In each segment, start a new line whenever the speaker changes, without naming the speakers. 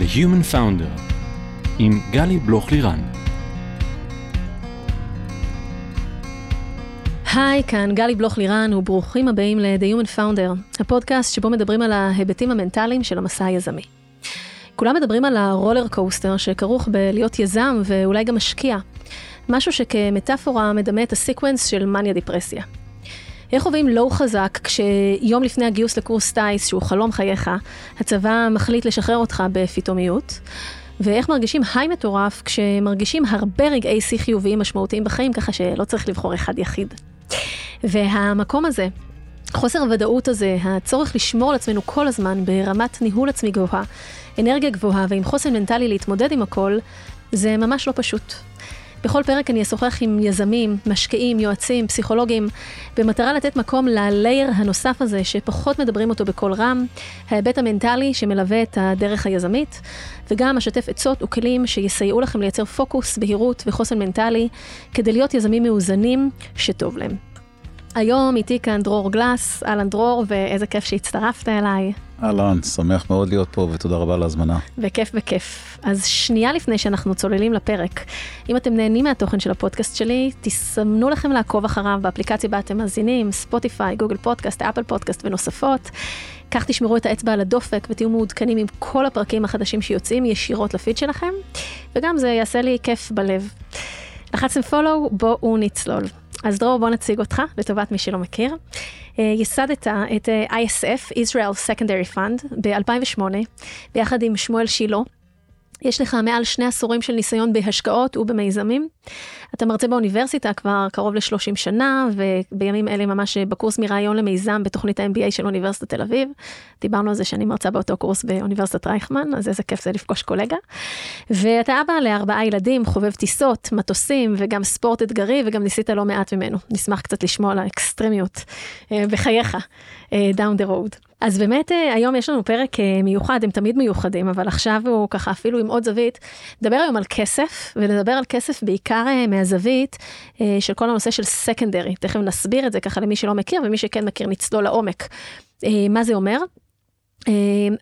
The Human Founder עם גלי בלוך-לירן.
היי, כאן גלי בלוך-לירן וברוכים הבאים ל-The Human Founder, הפודקאסט שבו מדברים על ההיבטים המנטליים של המסע היזמי. כולם מדברים על ה roller coaster שכרוך בלהיות יזם ואולי גם משקיע, משהו שכמטאפורה מדמה את ה sequence של מאניה דיפרסיה. איך חווים low חזק כשיום לפני הגיוס לקורס טיס, שהוא חלום חייך, הצבא מחליט לשחרר אותך בפתאומיות? ואיך מרגישים היי מטורף כשמרגישים הרבה רגעי שיא חיוביים משמעותיים בחיים, ככה שלא צריך לבחור אחד יחיד. והמקום הזה, חוסר הוודאות הזה, הצורך לשמור על עצמנו כל הזמן ברמת ניהול עצמי גבוהה, אנרגיה גבוהה ועם חוסן מנטלי להתמודד עם הכל, זה ממש לא פשוט. בכל פרק אני אשוחח עם יזמים, משקיעים, יועצים, פסיכולוגים, במטרה לתת מקום ללייר הנוסף הזה שפחות מדברים אותו בקול רם, ההיבט המנטלי שמלווה את הדרך היזמית, וגם אשתף עצות וכלים שיסייעו לכם לייצר פוקוס, בהירות וחוסן מנטלי, כדי להיות יזמים מאוזנים שטוב להם. היום איתי כאן דרור גלס, אהלן דרור, ואיזה כיף שהצטרפת אליי.
אהלן, שמח מאוד להיות פה ותודה רבה על ההזמנה.
בכיף בכיף. אז שנייה לפני שאנחנו צוללים לפרק, אם אתם נהנים מהתוכן של הפודקאסט שלי, תסמנו לכם לעקוב אחריו באפליקציה בה אתם מאזינים, Spotify, Google Podcast, Apple Podcast ונוספות. כך תשמרו את האצבע על הדופק ותהיו מעודכנים עם כל הפרקים החדשים שיוצאים ישירות לפיד שלכם, וגם זה יעשה לי כיף בלב. לחצתם פולו, בואו נצלול. אז דרור, בוא נציג אותך, לטובת מי שלא מכיר. Uh, ייסדת את uh, ISF, Israel Secondary Fund, ב-2008, ביחד עם שמואל שילה. יש לך מעל שני עשורים של ניסיון בהשקעות ובמיזמים. אתה מרצה באוניברסיטה כבר קרוב ל-30 שנה, ובימים אלה ממש בקורס מרעיון למיזם בתוכנית ה-MBA של אוניברסיטת תל אביב. דיברנו על זה שאני מרצה באותו קורס באוניברסיטת רייכמן, אז איזה כיף זה לפגוש קולגה. ואתה אבא לארבעה ילדים, חובב טיסות, מטוסים וגם ספורט אתגרי, וגם ניסית לא מעט ממנו. נשמח קצת לשמוע על האקסטרימיות אה, בחייך, אה, down the road. אז באמת אה, היום יש לנו פרק אה, מיוחד, הם תמיד מיוחדים, אבל עכשיו הוא ככה אפילו עם עוד זווית. נדבר היום על כסף, ונדבר על כסף בעיקר אה, מהזווית של כל הנושא של סקנדרי. תכף נסביר את זה ככה למי שלא מכיר, ומי שכן מכיר נצלול לעומק. מה זה אומר?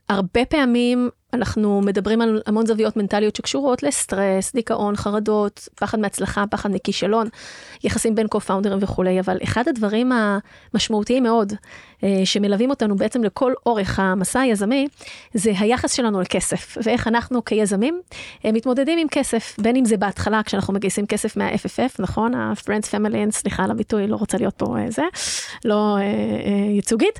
הרבה פעמים אנחנו מדברים על המון זוויות מנטליות שקשורות לסטרס, דיכאון, חרדות, פחד מהצלחה, פחד מכישלון, יחסים בין קו-פאונדרים וכולי, אבל אחד הדברים המשמעותיים מאוד שמלווים אותנו בעצם לכל אורך המסע היזמי, זה היחס שלנו לכסף, ואיך אנחנו כיזמים אה, מתמודדים עם כסף, בין אם זה בהתחלה כשאנחנו מגייסים כסף מה-FFF, נכון? ה-Friends Family, סליחה על הביטוי, לא רוצה להיות פה אה, זה, לא ייצוגית,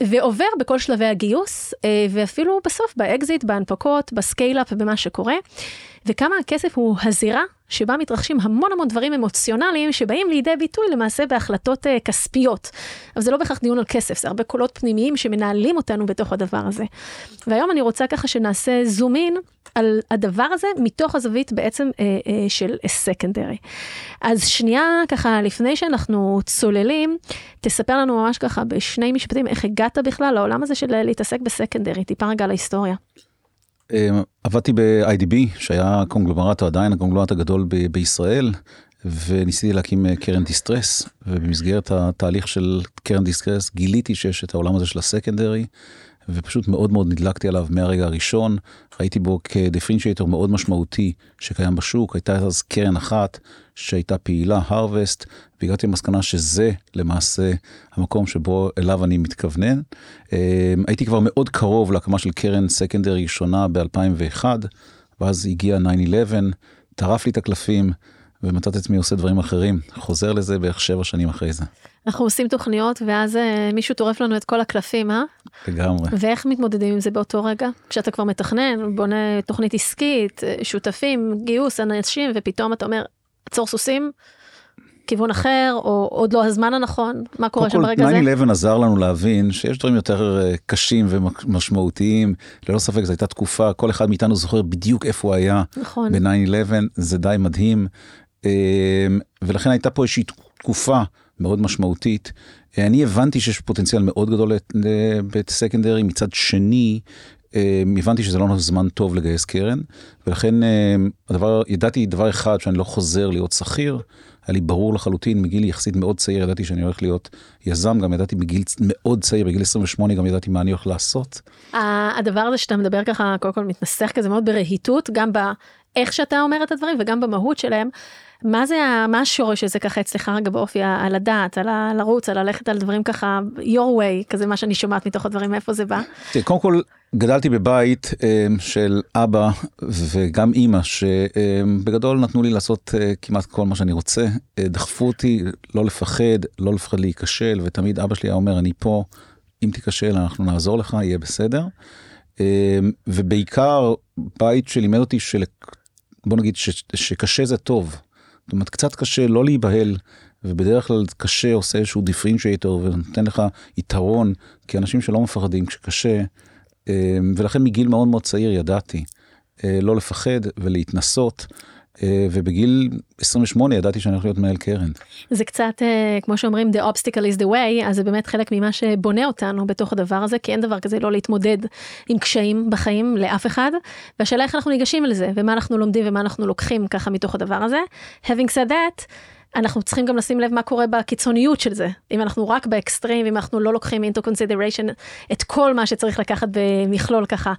ועובר בכל שלבי הגיוס, ואפילו בסוף באקזיט, בהנפקות, ב scale-up ובמה שקורה, וכמה הכסף הוא הזירה שבה מתרחשים המון המון דברים אמוציונליים שבאים לידי ביטוי למעשה בהחלטות uh, כספיות. אבל זה לא בהכרח דיון על כסף, זה הרבה קולות פנימיים שמנהלים אותנו בתוך הדבר הזה. והיום אני רוצה ככה שנעשה zoom in על הדבר הזה מתוך הזווית בעצם uh, uh, של secondary. אז שנייה ככה לפני שאנחנו צוללים, תספר לנו ממש ככה בשני משפטים איך הגעת בכלל לעולם הזה של להתעסק ב secondary, טיפה רגע להיסטוריה.
עבדתי ב-IDB שהיה קונגלומרט או עדיין הקונגלומרט הגדול ב- בישראל וניסיתי להקים אה, קרן distress ובמסגרת התהליך של קרן distress גיליתי שיש את העולם הזה של ה secondary ופשוט מאוד מאוד נדלקתי עליו מהרגע הראשון, ראיתי בו כדיפרינציאטור מאוד משמעותי שקיים בשוק, הייתה אז קרן אחת שהייתה פעילה, הרווסט, והגעתי למסקנה שזה למעשה המקום שבו אליו אני מתכוונן. אמ, הייתי כבר מאוד קרוב להקמה של קרן סקנדרי ראשונה ב-2001, ואז הגיע 9-11, טרף לי את הקלפים. ומצאתי את עצמי עושה דברים אחרים, חוזר לזה בערך שבע שנים אחרי זה.
אנחנו עושים תוכניות ואז uh, מישהו טורף לנו את כל הקלפים, אה?
לגמרי.
ואיך מתמודדים עם זה באותו רגע? כשאתה כבר מתכנן, בונה תוכנית עסקית, אה, שותפים, גיוס, אנשים, ופתאום אתה אומר, עצור סוסים, כיוון אחר, או עוד לא הזמן הנכון, מה קורה שם ברגע הזה?
9-11 עזר לנו להבין שיש דברים יותר אה, קשים ומשמעותיים, ללא ספק זו הייתה תקופה, כל אחד מאיתנו זוכר בדיוק איפה הוא היה
נכון.
ב-9-11, זה די מדהים. ולכן הייתה פה איזושהי תקופה מאוד משמעותית. אני הבנתי שיש פוטנציאל מאוד גדול בסקנדרי, מצד שני, אה, הבנתי שזה לא זמן טוב לגייס קרן, ולכן אה, הדבר, ידעתי דבר אחד, שאני לא חוזר להיות שכיר. היה לי ברור לחלוטין, מגיל יחסית מאוד צעיר, ידעתי שאני הולך להיות יזם, גם ידעתי בגיל מאוד צעיר, בגיל 28 גם ידעתי מה אני הולך לעשות.
הדבר הזה שאתה מדבר ככה, קודם כל מתנסח כזה מאוד ברהיטות, גם באיך שאתה אומר את הדברים וגם במהות שלהם. מה זה, מה השורש הזה ככה אצלך רגע באופי, על הדעת, על הלרוץ, על ללכת על דברים ככה, your way, כזה מה שאני שומעת מתוך הדברים, מאיפה זה בא?
קודם כל, גדלתי בבית um, של אבא וגם אימא, שבגדול um, נתנו לי לעשות uh, כמעט כל מה שאני רוצה. דחפו אותי לא לפחד, לא לפחד להיכשל, ותמיד אבא שלי היה אומר, אני פה, אם תיכשל אנחנו נעזור לך, יהיה בסדר. ובעיקר, בית שלימד אותי של... בוא נגיד ש, שקשה זה טוב. זאת אומרת, קצת קשה לא להיבהל, ובדרך כלל קשה עושה איזשהו דיפרינציאטור ונותן לך יתרון, כי אנשים שלא מפחדים כשקשה, אה, ולכן מגיל מאוד מאוד צעיר ידעתי אה, לא לפחד ולהתנסות. אה, ובגיל 28 ידעתי שאני הולך להיות מנהל קרן.
זה קצת כמו שאומרים the obstacle is the way אז זה באמת חלק ממה שבונה אותנו בתוך הדבר הזה כי אין דבר כזה לא להתמודד עם קשיים בחיים לאף אחד והשאלה איך אנחנו ניגשים לזה ומה אנחנו לומדים ומה אנחנו לוקחים ככה מתוך הדבר הזה. having said that. אנחנו צריכים גם לשים לב מה קורה בקיצוניות של זה. אם אנחנו רק באקסטרים, אם אנחנו לא לוקחים into consideration את כל מה שצריך לקחת במכלול ככה,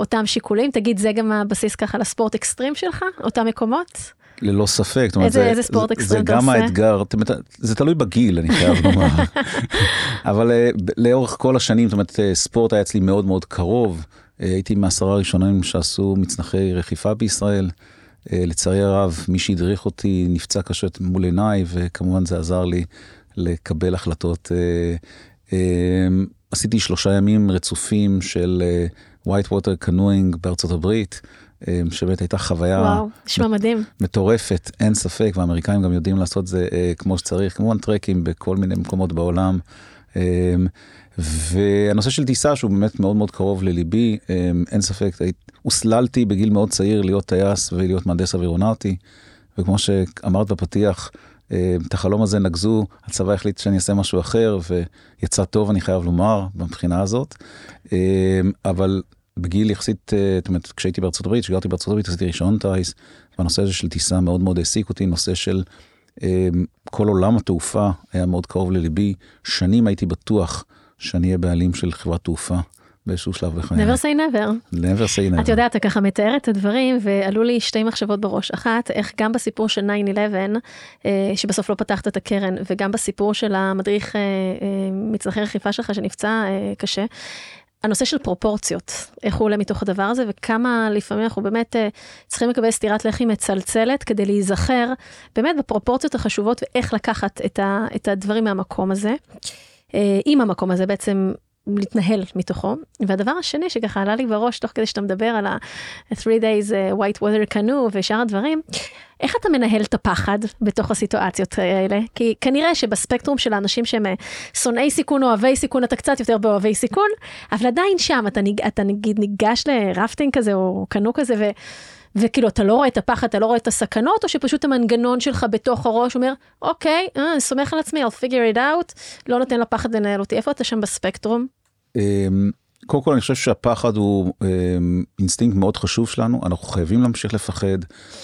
אותם שיקולים. תגיד, זה גם הבסיס ככה לספורט אקסטרים שלך, אותם מקומות?
ללא ספק.
איזה, זה, איזה ספורט אקסטרים אתה עושה?
זה גם האתגר, זה תלוי בגיל, אני חייב לומר. אבל אה, לאורך כל השנים, זאת אומרת, אה, ספורט היה אצלי מאוד מאוד קרוב. אה, הייתי מעשרה הראשונים שעשו מצנחי רכיפה בישראל. אה, לצערי הרב, מי שהדריך אותי נפצע קשה מול עיניי, וכמובן זה עזר לי לקבל החלטות. אה, אה, עשיתי שלושה ימים רצופים של white water canoeing בארצות הברית. שבאמת הייתה חוויה
וואו, נשמע מדהים.
מטורפת, אין ספק, והאמריקאים גם יודעים לעשות זה כמו שצריך, כמובן טרקים בכל מיני מקומות בעולם. והנושא של טיסה שהוא באמת מאוד מאוד קרוב לליבי, אין ספק, הוסללתי בגיל מאוד צעיר להיות טייס ולהיות מהנדס אווירונאוטי, וכמו שאמרת בפתיח, את החלום הזה נגזו, הצבא החליט שאני אעשה משהו אחר, ויצא טוב, אני חייב לומר, מבחינה הזאת. אבל בגיל יחסית, זאת אומרת, כשהייתי בארצות הברית, כשגרתי בארצות הברית, עשיתי רישיון טייס, והנושא הזה של טיסה מאוד מאוד העסיק אותי, נושא של כל עולם התעופה היה מאוד קרוב לליבי. שנים הייתי בטוח שאני אהיה בעלים של חברת תעופה. באיזשהו שלב בחיי.
never say never.
never say never.
את יודעת, אתה ככה מתאר את הדברים, ועלו לי שתי מחשבות בראש. אחת, איך גם בסיפור של 9-11, אה, שבסוף לא פתחת את הקרן, וגם בסיפור של המדריך אה, אה, מצנחי רכיפה שלך שנפצע קשה, הנושא של פרופורציות, איך הוא עולה מתוך הדבר הזה, וכמה לפעמים אנחנו באמת צריכים לקבל סטירת לחי מצלצלת כדי להיזכר באמת בפרופורציות החשובות ואיך לקחת את, ה, את הדברים מהמקום הזה. עם המקום הזה בעצם להתנהל מתוכו. והדבר השני שככה עלה לי בראש תוך כדי שאתה מדבר על ה-3 days uh, white water canoe ושאר הדברים, איך אתה מנהל את הפחד בתוך הסיטואציות האלה? כי כנראה שבספקטרום של האנשים שהם אה, שונאי סיכון, אוהבי סיכון, אתה קצת יותר באוהבי סיכון, אבל עדיין שם אתה, אתה נגיד ניגש לראפטינג כזה או קנו כזה ו... וכאילו אתה לא רואה את הפחד, אתה לא רואה את הסכנות, או שפשוט המנגנון שלך בתוך הראש אומר, אוקיי, אה, אני סומך על עצמי, I'll figure it out, לא נותן לפחד לנהל אותי. איפה אתה שם בספקטרום?
אמ, קודם כל אני חושב שהפחד הוא אמ, אינסטינקט מאוד חשוב שלנו, אנחנו חייבים להמשיך לפחד,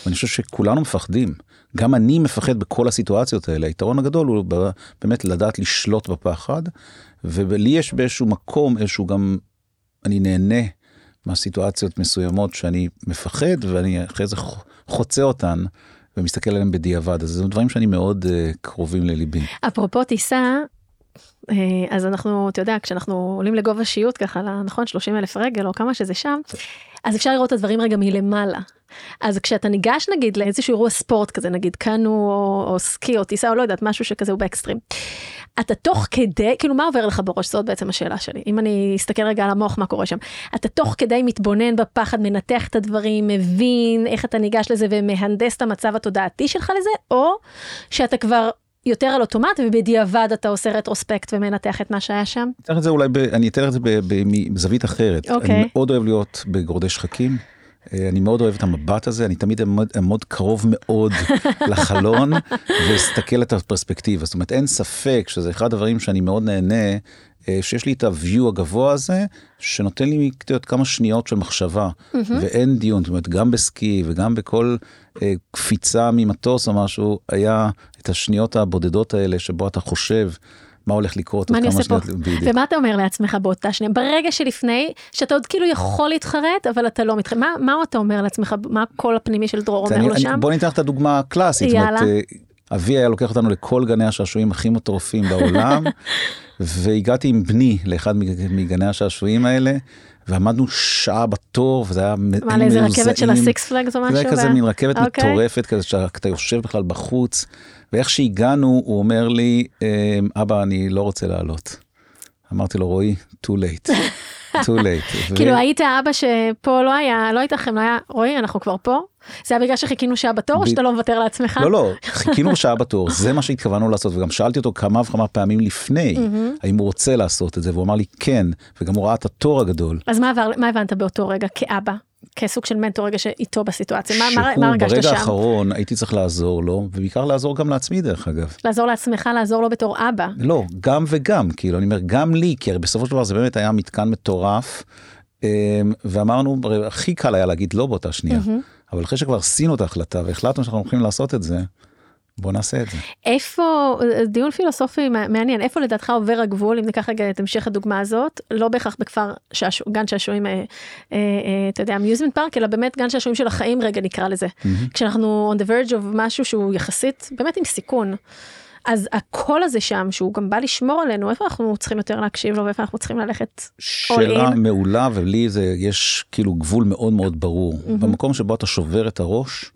ואני חושב שכולנו מפחדים. גם אני מפחד בכל הסיטואציות האלה. היתרון הגדול הוא באמת לדעת לשלוט בפחד, ולי יש באיזשהו מקום, איזשהו גם, אני נהנה מהסיטואציות מסוימות שאני מפחד ואני אחרי זה חוצה אותן ומסתכל עליהן בדיעבד אז זה דברים שאני מאוד uh, קרובים לליבי.
אפרופו טיסה. אה, אז אנחנו, אתה יודע, כשאנחנו עולים לגובה שיוט ככה, נכון, 30 אלף רגל או כמה שזה שם, אז אפשר לראות את הדברים רגע מלמעלה. אז כשאתה ניגש נגיד לאיזשהו אירוע ספורט כזה, נגיד קאנו או, או סקי או טיסה או לא יודעת, משהו שכזה הוא באקסטרים. אתה תוך כדי, כאילו מה עובר לך בראש? זאת בעצם השאלה שלי. אם אני אסתכל רגע על המוח, מה קורה שם. אתה תוך כדי מתבונן בפחד, מנתח את הדברים, מבין איך אתה ניגש לזה ומהנדס את המצב התודעתי שלך לזה, או שאתה כבר יותר על אוטומט ובדיעבד אתה עושה רטרוספקט ומנתח את מה שהיה שם?
אני אתן את זה אולי, ב, אני אתן את זה בזווית אחרת. Okay. אוקיי. אני מאוד אוהב להיות בגורדי שחקים. אה, אני מאוד אוהב את המבט הזה, אני תמיד אעמוד, קרוב מאוד לחלון ואסתכל את הפרספקטיבה. זאת אומרת, אין ספק שזה אחד הדברים שאני מאוד נהנה אה, שיש לי את ה-view הגבוה הזה, שנותן לי את יודעת, כמה שניות של מחשבה, ואין דיון, זאת אומרת, גם בסקי וגם בכל אה, קפיצה ממטוס או משהו, היה את השניות הבודדות האלה שבו אתה חושב. מה הולך לקרות
מה אני עושה פה? ומה אתה אומר לעצמך באותה שנייה? ברגע שלפני, שאתה עוד כאילו יכול להתחרט, אבל אתה לא מתחרט, מה, מה אתה אומר לעצמך? מה הקול הפנימי של דרור אומר
אני-
לו
אני-
שם?
בוא ניתן לך את הדוגמה הקלאסית.
יאללה.
אה, אבי היה לוקח אותנו לכל גני השעשועים הכי מטורפים בעולם, והגעתי עם בני לאחד מג- מגני השעשועים האלה, ועמדנו שעה בתור, וזה היה מ-
מה, לאיזה רכבת של
מאוזעים.
הסיקס פלאגס או משהו?
זה היה כזה מין רכבת
אוקיי.
מטורפת כזה שאתה יושב בכלל בחוץ, ואיך שהגענו הוא אומר לי, "אמ, אבא אני לא רוצה לעלות. אמרתי לו רועי, too late, too late.
כאילו היית אבא שפה לא היה, לא הייתה לכם, לא היה, רועי, אנחנו כבר פה? זה היה בגלל שחיכינו שעה בתור, או שאתה לא מוותר לעצמך?
לא, לא, חיכינו שעה בתור, זה מה שהתכוונו לעשות, וגם שאלתי אותו כמה וכמה פעמים לפני, האם הוא רוצה לעשות את זה, והוא אמר לי כן, וגם הוא ראה את התור הגדול.
אז מה הבנת באותו רגע כאבא? כסוג של מנטור רגע שאיתו בסיטואציה? מה, מה,
שהוא
מה הרגשת
ברגע
שם?
האחרון הייתי צריך לעזור לו, ובעיקר לעזור גם לעצמי דרך אגב.
לעזור לעצמך, לעזור לו בתור אבא.
לא, גם וגם, כאילו, אני אומר, גם לי, כי הרי בסופו של דבר זה באמת היה מתקן מטורף, אמ, ואמרנו, הכי קל היה להגיד לא באותה שנייה, אבל אחרי שכבר עשינו את ההחלטה והחלטנו שאנחנו הולכים לעשות את זה, בוא נעשה את זה.
איפה, דיון פילוסופי מע- מעניין, איפה לדעתך עובר הגבול, אם ניקח רגע את המשך הדוגמה הזאת, לא בהכרח בכפר שעשוע, גן שעשועים, אה, אה, אה, אתה יודע, אמיוזמנט פארק, אלא באמת גן שעשועים של החיים רגע נקרא לזה. כשאנחנו on the verge of משהו שהוא יחסית, באמת עם סיכון. אז הקול הזה שם, שהוא גם בא לשמור עלינו, איפה אנחנו צריכים יותר להקשיב לו ואיפה אנחנו צריכים ללכת
שאלה. מעולה, ולי זה, יש כאילו גבול מאוד מאוד ברור. במקום שבו אתה שובר את הראש,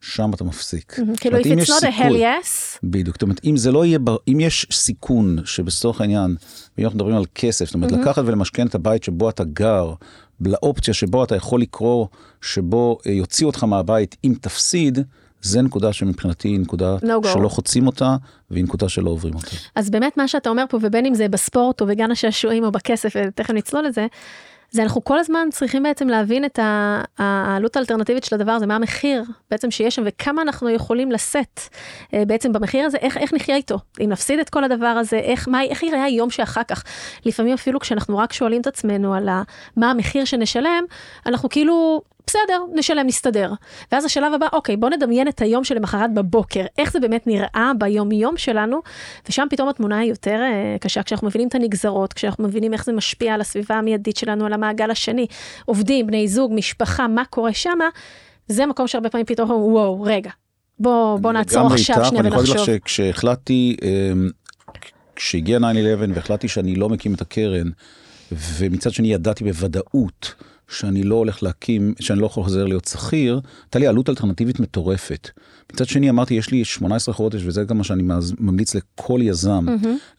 שם אתה מפסיק.
כאילו, if
אומרת,
it's
יש
not a hell yes,
בדיוק, זאת אומרת, אם זה לא יהיה, אם יש סיכון שבצורך העניין, ואם אנחנו מדברים על כסף, זאת אומרת, לקחת ולמשכן את הבית שבו אתה גר, לאופציה שבו אתה יכול לקרוא, שבו אה, יוציאו אותך מהבית אם תפסיד, זה נקודה שמבחינתי היא נקודה
No go.
שלא חוצים אותה, והיא נקודה שלא עוברים אותה.
אז באמת מה שאתה אומר פה, ובין אם זה בספורט או בגן השעשועים או בכסף, ותכף נצלול לזה, זה אנחנו כל הזמן צריכים בעצם להבין את העלות האלטרנטיבית של הדבר הזה, מה המחיר בעצם שיש שם וכמה אנחנו יכולים לשאת אה, בעצם במחיר הזה, איך, איך נחיה איתו, אם נפסיד את כל הדבר הזה, איך, מה, איך יראה היום שאחר כך. לפעמים אפילו כשאנחנו רק שואלים את עצמנו על ה, מה המחיר שנשלם, אנחנו כאילו, בסדר, נשלם, נסתדר. ואז השלב הבא, אוקיי, בוא נדמיין את היום שלמחרת בבוקר, איך זה באמת נראה ביום-יום שלנו, ושם פתאום התמונה היא יותר אה, קשה, כשאנחנו מבינים את הנגזרות, כשאנחנו מבינים איך זה משפיע על הסביבה המיידית שלנו, על המעגל השני, עובדים, בני זוג, משפחה, מה קורה שמה, זה מקום שהרבה פעמים פתאום אומרים, וואו, רגע, בוא, בוא נעצור עכשיו שנייה
ואני יכול להגיד לך
ונחשוב.
שכשהחלטתי, אמ, כשהגיע 9-11 והחלטתי שאני לא מקים את הקרן, ומצד שני ידעתי בוודאות שאני לא הולך להקים, שאני לא חוזר להיות שכיר, הייתה לי עלות אלטרנטיבית מטורפת. מצד שני אמרתי, יש לי 18 חודש, וזה גם מה שאני ממליץ לכל יזם,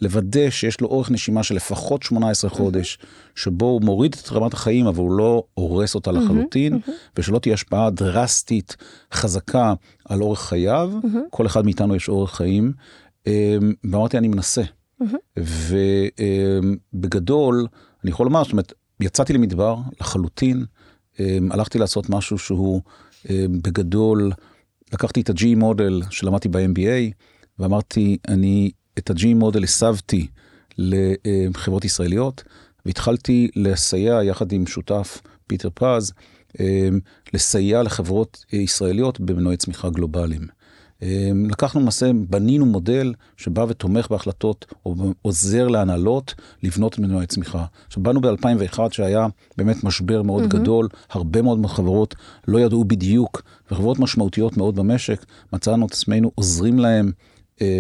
לוודא שיש לו אורך נשימה של לפחות 18 חודש, שבו הוא מוריד את רמת החיים, אבל הוא לא הורס אותה לחלוטין, ושלא תהיה השפעה דרסטית חזקה על אורך חייו. כל אחד מאיתנו יש אורך חיים. אמ, ואמרתי, אני מנסה. ובגדול, אני יכול לומר, זאת אומרת, יצאתי למדבר לחלוטין, אמ, הלכתי לעשות משהו שהוא אמ, בגדול, לקחתי את ה-G מודל שלמדתי ב-MBA, ואמרתי, אני את ה-G מודל הסבתי לחברות ישראליות, והתחלתי לסייע יחד עם שותף פיטר פז, אמ, לסייע לחברות ישראליות במנועי צמיחה גלובליים. אמ, לקחנו למעשה, בנינו מודל שבא ותומך בהחלטות, או עוזר להנהלות לבנות את מנועי צמיחה. עכשיו, באנו ב-2001 שהיה באמת משבר מאוד mm-hmm. גדול, הרבה מאוד חברות לא ידעו בדיוק, וחברות משמעותיות מאוד במשק, מצאנו את עצמנו עוזרים להם אה,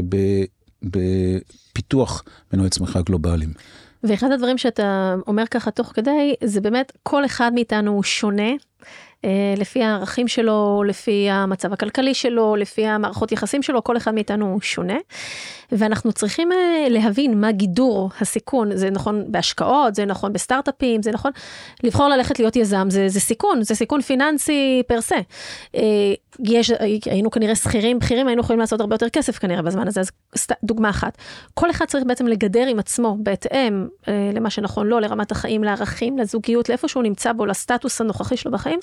בפיתוח מנועי צמיחה גלובליים.
ואחד הדברים שאתה אומר ככה תוך כדי, זה באמת כל אחד מאיתנו הוא שונה. אה, לפי הערכים שלו, לפי המצב הכלכלי שלו, לפי המערכות יחסים שלו, כל אחד מאיתנו שונה. ואנחנו צריכים אה, להבין מה גידור הסיכון, זה נכון בהשקעות, זה נכון בסטארט-אפים, זה נכון, לבחור ללכת להיות יזם זה, זה סיכון, זה סיכון פיננסי פר סה. יש, היינו כנראה שכירים בכירים, היינו יכולים לעשות הרבה יותר כסף כנראה בזמן הזה, אז דוגמה אחת. כל אחד צריך בעצם לגדר עם עצמו בהתאם אה, למה שנכון לו, לרמת החיים, לערכים, לזוגיות, לאיפה שהוא נמצא בו, לסטטוס הנוכחי שלו בחיים,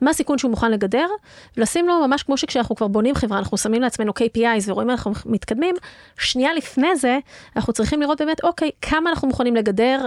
מה הסיכון שהוא מוכן לגדר, ולשים לו ממש כמו שכשאנחנו כבר בונים חברה, אנחנו שמים לעצמנו KPIs ורואים איך אנחנו מתקדמים, שנייה לפני זה, אנחנו צריכים לראות באמת, אוקיי, כמה אנחנו מוכנים לגדר,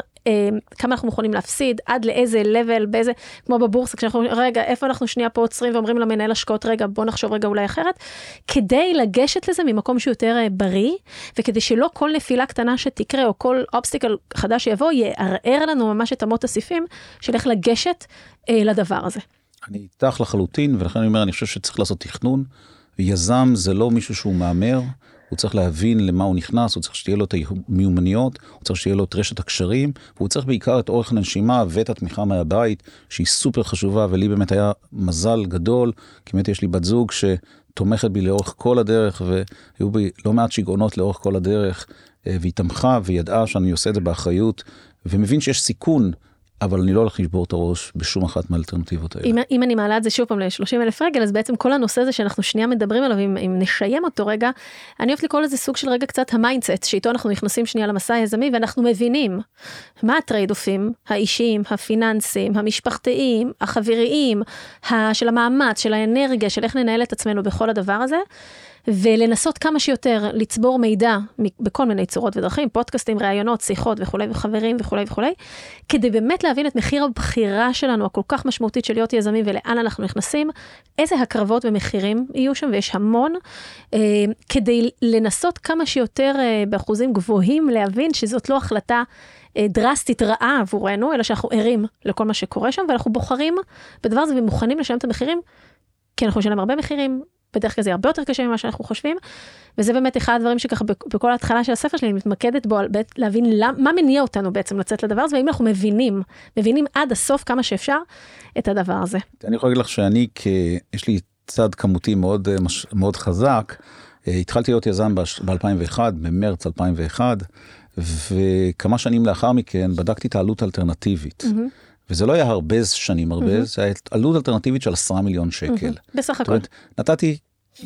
כמה אנחנו מוכנים להפסיד, עד לאיזה level, באיזה, כמו בבורסה, כשאנחנו, רגע, איפה אנחנו שנייה פה עוצרים ואומרים למנהל השקעות, רגע, בוא נחשוב רגע אולי אחרת, כדי לגשת לזה ממקום שהוא יותר אה, בריא, וכדי שלא כל נפילה קטנה שתקרה, או כל obstacle חדש שיבוא, יערער לנו ממש את אמות הסיפים של איך לגשת אה, לדבר הזה.
אני איתך לחלוטין, ולכן אני אומר, אני חושב שצריך לעשות תכנון. יזם זה לא מישהו שהוא מהמר, הוא צריך להבין למה הוא נכנס, הוא צריך שתהיה לו את המיומנויות, הוא צריך שתהיה לו את רשת הקשרים, והוא צריך בעיקר את אורך הנשימה ואת התמיכה מהבית, שהיא סופר חשובה, ולי באמת היה מזל גדול, כי באמת יש לי בת זוג שתומכת בי לאורך כל הדרך, והיו בי לא מעט שיגעונות לאורך כל הדרך, אה, והיא תמכה וידעה שאני עושה את זה באחריות, ומבין שיש סיכון אבל אני לא הולך לשבור את הראש בשום אחת מהאלטרנטיבות האלה.
אם, אם אני מעלה את זה שוב פעם ל-30 אלף רגל, אז בעצם כל הנושא הזה שאנחנו שנייה מדברים עליו, אם, אם נשים אותו רגע, אני אוהבת לקרוא לזה סוג של רגע קצת ה mindset, שאיתו אנחנו נכנסים שנייה למסע היזמי, ואנחנו מבינים מה ה trade-offים האישיים, הפיננסיים, המשפחתיים, החבריים, של המאמץ, של האנרגיה, של איך ננהל את עצמנו בכל הדבר הזה. ולנסות כמה שיותר לצבור מידע בכל מיני צורות ודרכים, פודקאסטים, ראיונות, שיחות וכולי וחברים וכולי וכולי, כדי באמת להבין את מחיר הבחירה שלנו הכל כך משמעותית של להיות יזמים ולאן אנחנו נכנסים, איזה הקרבות ומחירים יהיו שם, ויש המון, אה, כדי לנסות כמה שיותר אה, באחוזים גבוהים להבין שזאת לא החלטה. אה, דרסטית רעה עבורנו, אלא שאנחנו ערים לכל מה שקורה שם, ואנחנו בוחרים בדבר הזה ומוכנים לשלם את המחירים, כי אנחנו נשלם הרבה מחירים, בדרך כלל זה הרבה יותר קשה ממה שאנחנו חושבים, וזה באמת אחד הדברים שככה בכל ההתחלה של הספר שלי אני מתמקדת בו, להבין למ, מה מניע אותנו בעצם לצאת לדבר הזה, והאם אנחנו מבינים, מבינים עד הסוף כמה שאפשר את הדבר הזה.
אני יכול להגיד לך שאני, כ... יש לי צד כמותי מאוד, אה, מאוד חזק, אה, התחלתי להיות יזם ב-2001, במרץ 2001, וכמה שנים לאחר מכן בדקתי את העלות האלטרנטיבית. Mm-hmm. וזה לא היה הרבה שנים הרבה, mm-hmm. זה היה עלות אלטרנטיבית של עשרה מיליון שקל.
Mm-hmm. בסך הכל.
נתתי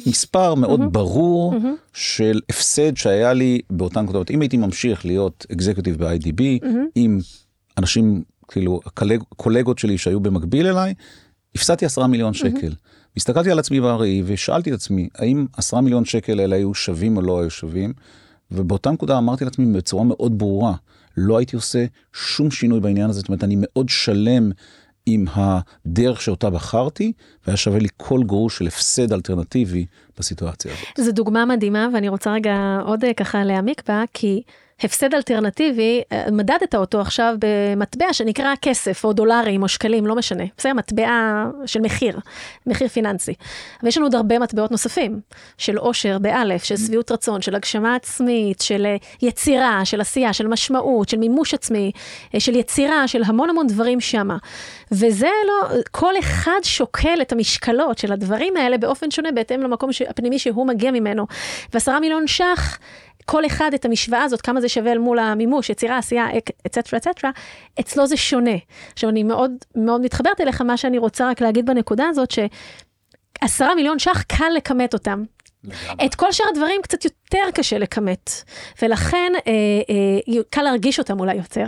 מספר מאוד mm-hmm. ברור mm-hmm. של הפסד שהיה לי באותן כותבות. אם הייתי ממשיך להיות אקזקוטיב ב-IDB, mm-hmm. עם אנשים, כאילו, קולגות שלי שהיו במקביל אליי, הפסדתי עשרה מיליון שקל. Mm-hmm. הסתכלתי על עצמי בראי ושאלתי את עצמי, האם עשרה מיליון שקל האלה היו שווים או לא היו שווים? ובאותה נקודה אמרתי לעצמי בצורה מאוד ברורה, לא הייתי עושה שום שינוי בעניין הזה, זאת אומרת, אני מאוד שלם עם הדרך שאותה בחרתי, והיה שווה לי כל גרוש של הפסד אלטרנטיבי בסיטואציה הזאת.
זו דוגמה מדהימה, ואני רוצה רגע עוד אה, ככה להעמיק בה, כי... הפסד אלטרנטיבי, אה, מדדת אותו עכשיו במטבע שנקרא כסף, או דולרים, או שקלים, לא משנה. בסדר, מטבע של מחיר, מחיר פיננסי. ויש לנו עוד הרבה מטבעות נוספים, של עושר באלף, של שביעות רצון, של הגשמה עצמית, של אה, יצירה, של עשייה, של משמעות, של מימוש עצמי, אה, של יצירה, של המון המון דברים שמה. וזה לא, כל אחד שוקל את המשקלות של הדברים האלה באופן שונה, בהתאם למקום הפנימי שהוא מגיע ממנו. ועשרה מיליון ש"ח, כל אחד את המשוואה הזאת, כמה זה שווה אל מול המימוש, יצירה, עשייה, אצטרה, אצטרה, אצלו זה שונה. עכשיו, אני מאוד מאוד מתחברת אליך, מה שאני רוצה רק להגיד בנקודה הזאת, שעשרה מיליון ש"ח קל לכמת אותם. לגמרי. את כל שאר הדברים קצת יותר קשה לכמת, ולכן אה, אה, קל להרגיש אותם אולי יותר.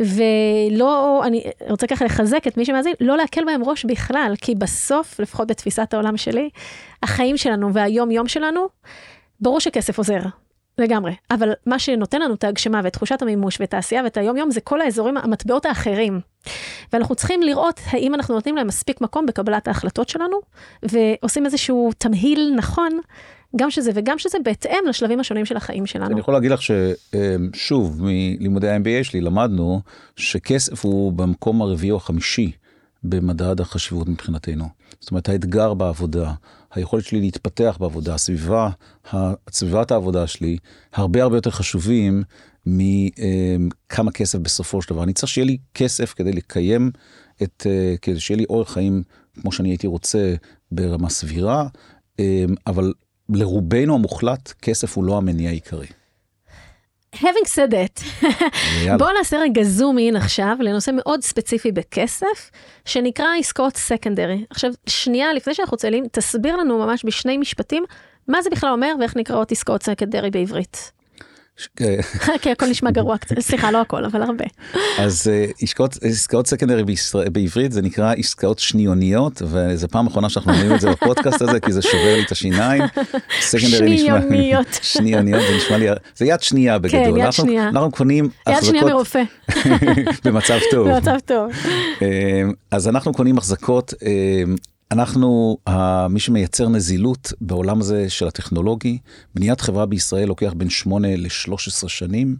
ולא, אני רוצה ככה לחזק את מי שמאזין, לא להקל בהם ראש בכלל, כי בסוף, לפחות בתפיסת העולם שלי, החיים שלנו והיום-יום שלנו, ברור שכסף עוזר. לגמרי, אבל מה שנותן לנו את ההגשמה ואת תחושת המימוש ואת העשייה ואת היום יום זה כל האזורים, המטבעות האחרים. ואנחנו צריכים לראות האם אנחנו נותנים להם מספיק מקום בקבלת ההחלטות שלנו, ועושים איזשהו תמהיל נכון, גם שזה וגם שזה בהתאם לשלבים השונים של החיים שלנו.
אני יכול להגיד לך ששוב, מלימודי ה-MBA שלי למדנו שכסף הוא במקום הרביעי או החמישי במדד החשיבות מבחינתנו. זאת אומרת, האתגר בעבודה, היכולת שלי להתפתח בעבודה, הסביבה, סביבת העבודה שלי, הרבה הרבה יותר חשובים מכמה כסף בסופו של דבר. אני צריך שיהיה לי כסף כדי לקיים את, אה, כדי שיהיה לי אורח חיים כמו שאני הייתי רוצה ברמה סבירה, אה, אבל לרובנו המוחלט, כסף הוא לא המניע העיקרי.
Having said that, בואו נעשה רגע זום אין עכשיו לנושא מאוד ספציפי בכסף, שנקרא עסקאות סקנדרי. עכשיו, שנייה לפני שאנחנו צללים, תסביר לנו ממש בשני משפטים, מה זה בכלל אומר ואיך נקראות עסקאות סקנדרי בעברית. כי הכל נשמע גרוע קצת, סליחה, לא הכל, אבל הרבה.
אז אה, עסקאות, סקנדרי בעברית זה נקרא עסקאות שניוניות, וזו פעם אחרונה שאנחנו אומרים את זה בפודקאסט הזה, כי זה שובר לי את השיניים.
שניוניות.
שניוניות, זה נשמע לי, זה יד שנייה בגדול.
כן, יד שנייה.
אנחנו קונים
יד שנייה מרופא,
במצב טוב.
במצב טוב.
אמ, אז אנחנו קונים החזקות, אמ, אנחנו, מי שמייצר נזילות בעולם הזה של הטכנולוגי, בניית חברה בישראל לוקח בין 8 ל-13 שנים,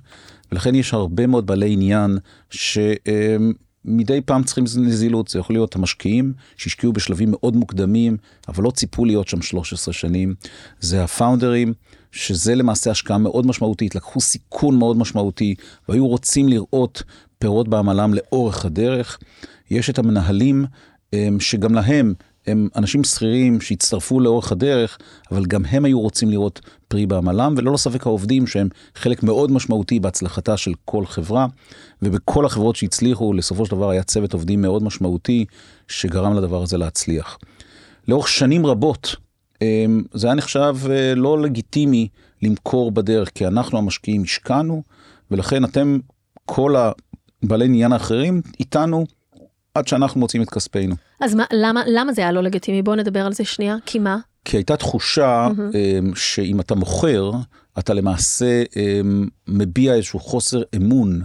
ולכן יש הרבה מאוד בעלי עניין שמדי פעם צריכים נזילות, זה יכול להיות המשקיעים שהשקיעו בשלבים מאוד מוקדמים, אבל לא ציפו להיות שם 13 שנים, זה הפאונדרים. שזה למעשה השקעה מאוד משמעותית, לקחו סיכון מאוד משמעותי והיו רוצים לראות פירות בעמלם לאורך הדרך. יש את המנהלים אמ, שגם להם הם אנשים שכירים שהצטרפו לאורך הדרך, אבל גם הם היו רוצים לראות פרי בעמלם, וללא ספק העובדים שהם חלק מאוד משמעותי בהצלחתה של כל חברה, ובכל החברות שהצליחו, בסופו של דבר היה צוות עובדים מאוד משמעותי שגרם לדבר הזה להצליח. לאורך שנים רבות, אמ, זה היה נחשב אה, לא לגיטימי למכור בדרך, כי אנחנו המשקיעים השקענו, ולכן אתם, כל הבעלי עניין האחרים, איתנו עד שאנחנו מוצאים את כספנו.
אז מה, למה, למה זה היה לא לגיטימי? בואו נדבר על זה שנייה. כי מה?
כי הייתה תחושה אמ, שאם אתה מוכר, אתה למעשה אמ, מביע איזשהו חוסר אמון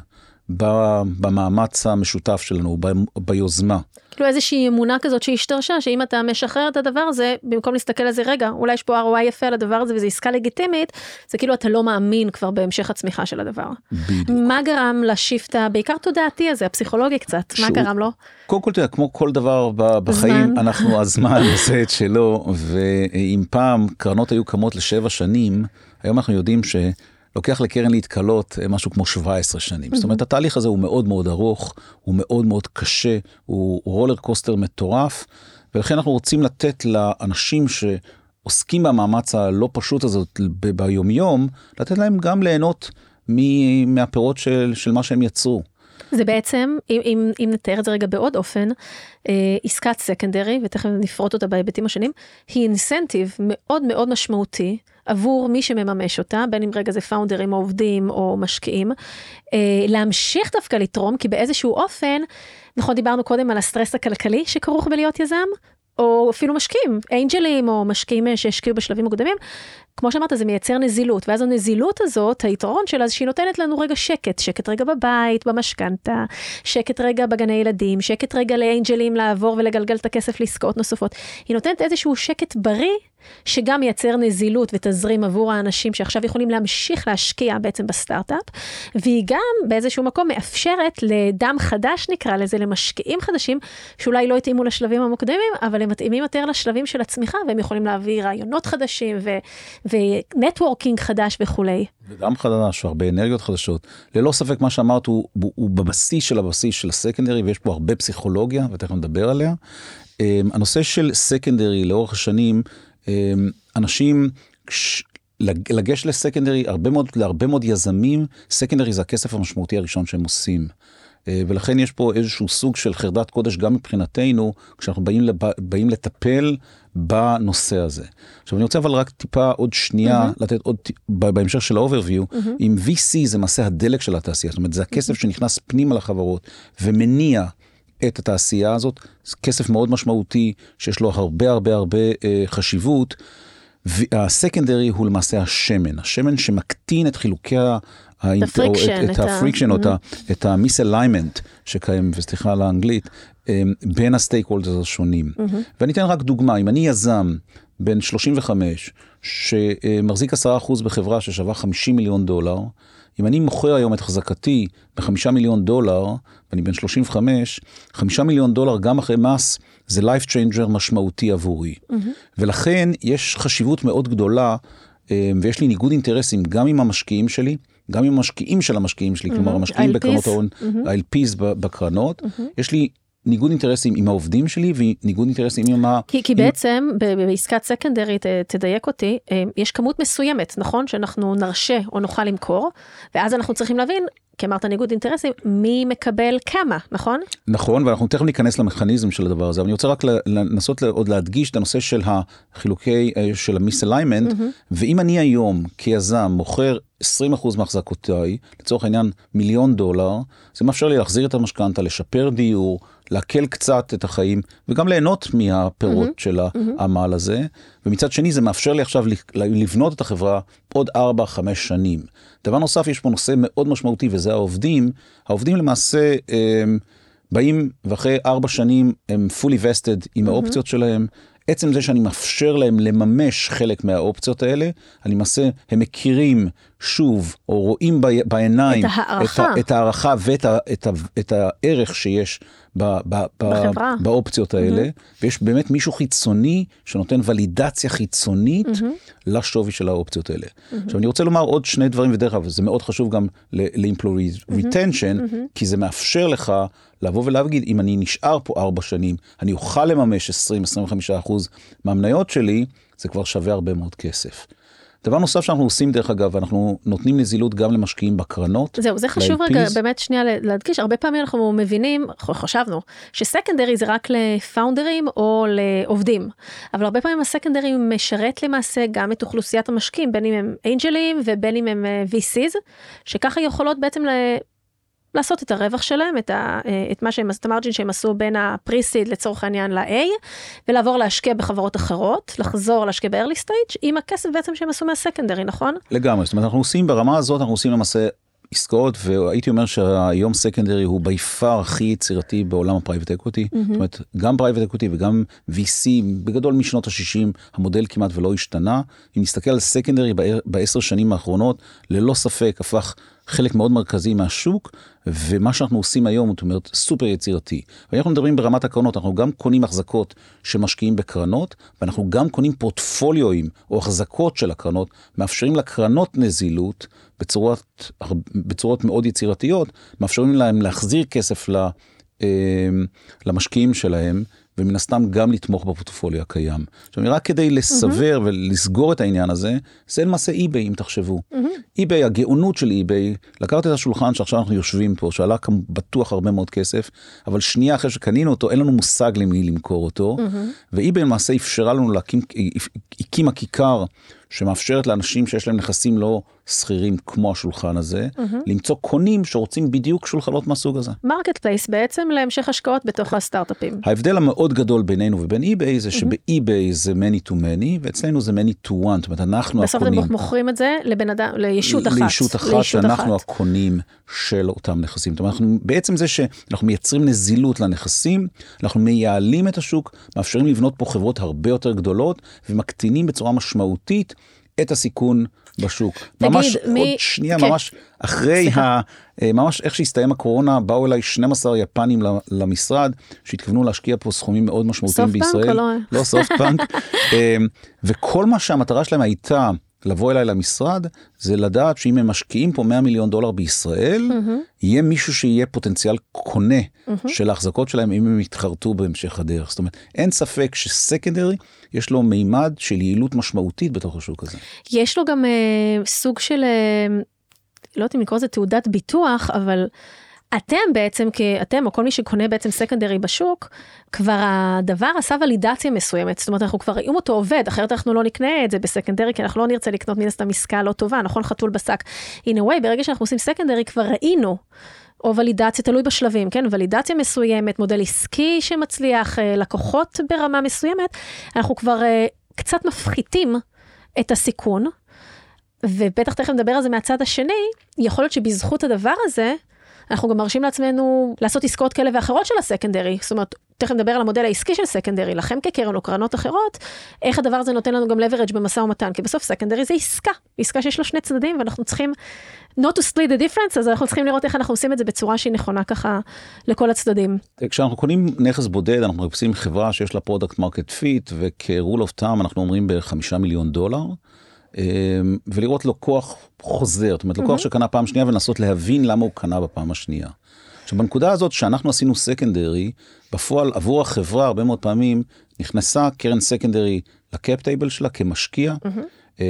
במאמץ המשותף שלנו, ב- ביוזמה.
כאילו איזושהי אמונה כזאת שהשתרשה, שאם אתה משחרר את הדבר הזה, במקום להסתכל על זה, רגע, אולי יש פה ROI יפה על הדבר הזה וזו עסקה לגיטימית, זה כאילו אתה לא מאמין כבר בהמשך הצמיחה של הדבר.
בדיוק.
מה גרם לשיפט הבעיקר תודעתי הזה, הפסיכולוגי קצת, מה
שהוא-
גרם לו?
קודם כל, תראה, כמו כל דבר בחיים,
זמן.
אנחנו, הזמן עושה את שלו, ואם פעם קרנות היו קמות לשבע שנים, היום אנחנו יודעים שלוקח לקרן להתקלות אה, משהו כמו 17 שנים. זאת אומרת, התהליך הזה הוא מאוד מאוד ארוך, הוא מאוד מאוד קשה, הוא רולר קוסטר מטורף, ולכן אנחנו רוצים לתת לאנשים ש... עוסקים במאמץ הלא פשוט הזאת ביומיום, לתת להם גם ליהנות מהפירות של, של מה שהם יצרו.
זה בעצם, אם, אם, אם נתאר את זה רגע בעוד אופן, אה, עסקת סקנדרי, ותכף נפרוט אותה בהיבטים השונים, היא אינסנטיב מאוד מאוד משמעותי עבור מי שמממש אותה, בין אם רגע זה פאונדרים או עובדים או משקיעים, אה, להמשיך דווקא לתרום, כי באיזשהו אופן, נכון דיברנו קודם על הסטרס הכלכלי שכרוך בלהיות יזם, או אפילו משקיעים, אנג'לים או משקיעים אה, שהשקיעו בשלבים מוקדמים, כמו שאמרת, זה מייצר נזילות, ואז הנזילות הזאת, היתרון שלה זה שהיא נותנת לנו רגע שקט, שקט רגע בבית, במשכנתה, שקט רגע בגני ילדים, שקט רגע לאנג'לים לעבור ולגלגל את הכסף לעסקאות נוספות. היא נותנת איזשהו שקט בריא, שגם מייצר נזילות ותזרים עבור האנשים שעכשיו יכולים להמשיך להשקיע בעצם בסטארט-אפ, והיא גם באיזשהו מקום מאפשרת לדם חדש נקרא לזה, למשקיעים חדשים, שאולי לא התאימו לשלבים המוקדמים, אבל הם מתאימים יותר לשלבים של הצמיחה, והם יכולים להביא רעיונות חדשים ו- ו networking חדש וכולי.
וגם חדש, הרבה אנרגיות חדשות. ללא ספק מה שאמרת הוא, הוא, הוא בבסיס של הבסיס של ה secondary, ויש פה הרבה פסיכולוגיה, ותכף נדבר עליה. Um, הנושא של secondary לאורך השנים, אנשים, כש, לג- לגשת ל secondary, הרבה מאוד, להרבה מאוד יזמים, secondary זה הכסף המשמעותי הראשון שהם עושים. אה, ולכן יש פה איזשהו סוג של חרדת קודש גם מבחינתנו, כשאנחנו באים, לב, באים לטפל בנושא הזה. עכשיו אני רוצה אבל רק טיפה עוד שנייה mm-hmm. לתת עוד, בהמשך של ה-overview, mm-hmm. אם VC זה למעשה הדלק של התעשייה, זאת אומרת זה הכסף שנכנס פנימה לחברות ומניע את התעשייה הזאת, זה כסף מאוד משמעותי שיש לו הרבה הרבה הרבה אה, חשיבות. וה secondary הוא למעשה השמן, השמן שמקטין את חילוקי ה... האינט- או
friction,
את,
ה
friction או את ה misalignment שקיים, וסליחה על האנגלית, אמ, בין ה stakeholders השונים. ואני אתן רק דוגמה, אם אני יזם בן 35, שמחזיק 10% בחברה ששווה 50 מיליון דולר, אם אני מוכר היום את החזקתי בחמישה מיליון דולר, ואני בן 35, חמישה מיליון דולר גם אחרי מס, זה life changer משמעותי עבורי. ולכן יש חשיבות מאוד גדולה, אה, ויש לי ניגוד אינטרסים גם עם המשקיעים שלי, גם עם המשקיעים של המשקיעים שלי, כלומר המשקיעים
ה-LPs.
בקרנות ההון, ה-LPs ב- בקרנות, יש לי ניגוד אינטרסים עם העובדים שלי וניגוד אינטרסים עם ה...
כי, כי
עם-
בעצם בעסקת secondaryת, אה, תדייק אותי, אה, יש כמות מסוימת, נכון? שאנחנו נרשה או נוכל למכור, ואז אנחנו צריכים להבין כי אמרת ניגוד אינטרסים, מי מקבל כמה, נכון?
נכון, ואנחנו תכף ניכנס למכניזם של הדבר הזה, אבל אני רוצה רק לנסות עוד להדגיש את הנושא של החילוקי, אה, של ה misalignment, mm-hmm. ואם אני היום כיזם מוכר 20% מהחזקותיי, לצורך העניין מיליון דולר, זה מאפשר לי להחזיר את המשכנתה, לשפר דיור, להקל קצת את החיים, וגם ליהנות מהפירות mm-hmm. של העמל הזה, ומצד שני זה מאפשר לי עכשיו לבנות את החברה עוד 4-5 שנים. דבר נוסף, יש פה נושא מאוד משמעותי וזה העובדים. העובדים למעשה הם, באים ואחרי 4 שנים הם fully vested עם האופציות mm-hmm. שלהם. עצם זה שאני מאפשר להם לממש חלק מהאופציות האלה, אני למעשה, הם מכירים שוב, או רואים בעיניים
את ההערכה,
את, את ההערכה ואת ה, את ה, את הערך שיש ב, ב, ב, באופציות האלה, mm-hmm. ויש באמת מישהו חיצוני שנותן ולידציה חיצונית mm-hmm. לשווי של האופציות האלה. Mm-hmm. עכשיו אני רוצה לומר עוד שני דברים, ודרך אגב, זה מאוד חשוב גם ל-employee mm-hmm. retention, mm-hmm. כי זה מאפשר לך לבוא ולהגיד, אם אני נשאר פה ארבע שנים, אני אוכל לממש 20-25% מהמניות שלי, זה כבר שווה הרבה מאוד כסף. דבר נוסף שאנחנו עושים דרך אגב, אנחנו נותנים נזילות גם למשקיעים בקרנות.
זהו, זה חשוב ל-LPs. רגע באמת שנייה להדגיש, הרבה פעמים אנחנו מבינים, חשבנו, שסקנדרי זה רק לפאונדרים או לעובדים, אבל הרבה פעמים הסקנדרי משרת למעשה גם את אוכלוסיית המשקיעים, בין אם הם אנג'לים ובין אם הם אה, VCs, שככה יכולות בעצם לעשות את הרווח שלהם, את, ה, אה, את מה שהם, את המרג'ין שהם עשו בין הפריסיד לצורך העניין ל-A, ולעבור להשקיע בחברות אחרות, לחזור להשקיע ב-early stage, עם הכסף בעצם שהם עשו מה secondary, נכון?
לגמרי, זאת אומרת, אנחנו עושים ברמה הזאת, אנחנו עושים למעשה עסקאות, והייתי אומר שהיום secondary הוא by far הכי יצירתי בעולם ה private equity. Mm-hmm. זאת אומרת, גם private equity וגם VC, בגדול משנות ה-60, המודל כמעט ולא השתנה. אם נסתכל על secondary בעשר שנים האחרונות, ללא ספק הפך חלק מאוד מרכזי מהשוק, ומה שאנחנו עושים היום, זאת אומרת, סופר יצירתי. ואנחנו מדברים ברמת הקרנות, אנחנו גם קונים החזקות שמשקיעים בקרנות, ואנחנו גם קונים פורטפוליואים או החזקות של הקרנות, מאפשרים לקרנות נזילות בצורות, בצורות מאוד יצירתיות, מאפשרים להם להחזיר כסף אה, למשקיעים שלהם. ומן הסתם גם לתמוך בפורטפוליו הקיים. עכשיו, רק כדי לסבר mm-hmm. ולסגור את העניין הזה, זה למעשה אי-ביי, אם תחשבו. Mm-hmm. אי-ביי, הגאונות של אי-ביי, לקחת את השולחן שעכשיו אנחנו יושבים פה, שעלה כאן בטוח הרבה מאוד כסף, אבל שנייה אחרי שקנינו אותו, אין לנו מושג למי למכור אותו, mm-hmm. ו eBay למעשה אפשרה לנו להקים, הקימה כיכר שמאפשרת לאנשים שיש להם נכסים לא סחירים כמו השולחן הזה, mm-hmm. למצוא קונים שרוצים בדיוק שולחנות מהסוג הזה.
marketplace בעצם להמשך השקעות בתוך הסטארט-אפים.
ההבדל המאוד גדול בינינו ובין eBay זה שב eBay זה many to many, ואצלנו זה many to one, זאת אומרת אנחנו
בסוף
הקונים.
בסוף אתם מוכרים את זה לבן אדם, לישות אחת.
לישות אחת, לישות שאנחנו אחת. הקונים של אותם נכסים. זאת אומרת, אנחנו, בעצם זה שאנחנו מייצרים נזילות לנכסים, אנחנו מייעלים את השוק, מאפשרים לבנות פה חברות הרבה יותר גדולות, ומקטינים בצורה משמעותית את הסיכון בשוק.
תגיד,
ממש
מי...
עוד שנייה, כן. ממש אחרי ה... אה, ממש איך שהסתיים הקורונה, באו אליי 12 יפנים למשרד, שהתכוונו להשקיע פה סכומים מאוד משמעותיים בישראל.
פאנק או לא?
לא פאנק. אה, וכל מה שהמטרה שלהם הייתה לבוא אליי למשרד, זה לדעת שאם הם משקיעים פה 100 מיליון דולר בישראל, mm-hmm. יהיה מישהו שיהיה פוטנציאל קונה mm-hmm. של ההחזקות שלהם אם הם יתחרטו בהמשך הדרך. זאת אומרת, אין ספק שסקנדרי, יש לו מימד של יעילות משמעותית בתוך השוק הזה.
יש לו גם אה, סוג של, אה, לא יודעת אם לקרוא לזה תעודת ביטוח, אבל... אתם בעצם, אתם או כל מי שקונה בעצם סקנדרי בשוק, כבר הדבר עשה ולידציה מסוימת, זאת אומרת אנחנו כבר, אם אותו עובד, אחרת אנחנו לא נקנה את זה בסקנדרי, כי אנחנו לא נרצה לקנות מן הסתם עסקה לא טובה, נכון חתול בשק. in a way, ברגע שאנחנו עושים סקנדרי כבר ראינו. או ולידציה, תלוי בשלבים, כן? ולידציה מסוימת, מודל עסקי שמצליח, אה, לקוחות ברמה מסוימת, אנחנו כבר אה, קצת מפחיתים את הסיכון, ובטח תכף נדבר על זה מהצד השני, יכול להיות שבזכות הדבר הזה, אנחנו גם נרשה לעצמנו לעשות עסקאות כאלה ואחרות של ה secondary. זאת אומרת, תכף נדבר על המודל העסקי של secondary, לכם כקרן או קרנות אחרות, איך הדבר הזה נותן לנו גם leverage במשא ומתן, כי בסוף secondary זה עסקה, עסקה שיש לה שני צדדים ואנחנו צריכים not to split the difference, אז אנחנו צריכים לראות איך אנחנו עושים את זה בצורה שהיא נכונה ככה לכל הצדדים.
כשאנחנו קונים נכס בודד, אנחנו מחפשים חברה שיש לה product market fit, וכ-rule of thumb אנחנו אומרים בחמישה מיליון דולר. אמ, ולראות לקוח חוזר, זאת אומרת לקוח. שקנה פעם שנייה ולנסות להבין למה הוא קנה בפעם השנייה. עכשיו בנקודה הזאת שאנחנו עשינו סקנדרי, בפועל עבור החברה הרבה מאוד פעמים נכנסה קרן סקנדרי לקאפ טייבל שלה כמשקיע, mm-hmm.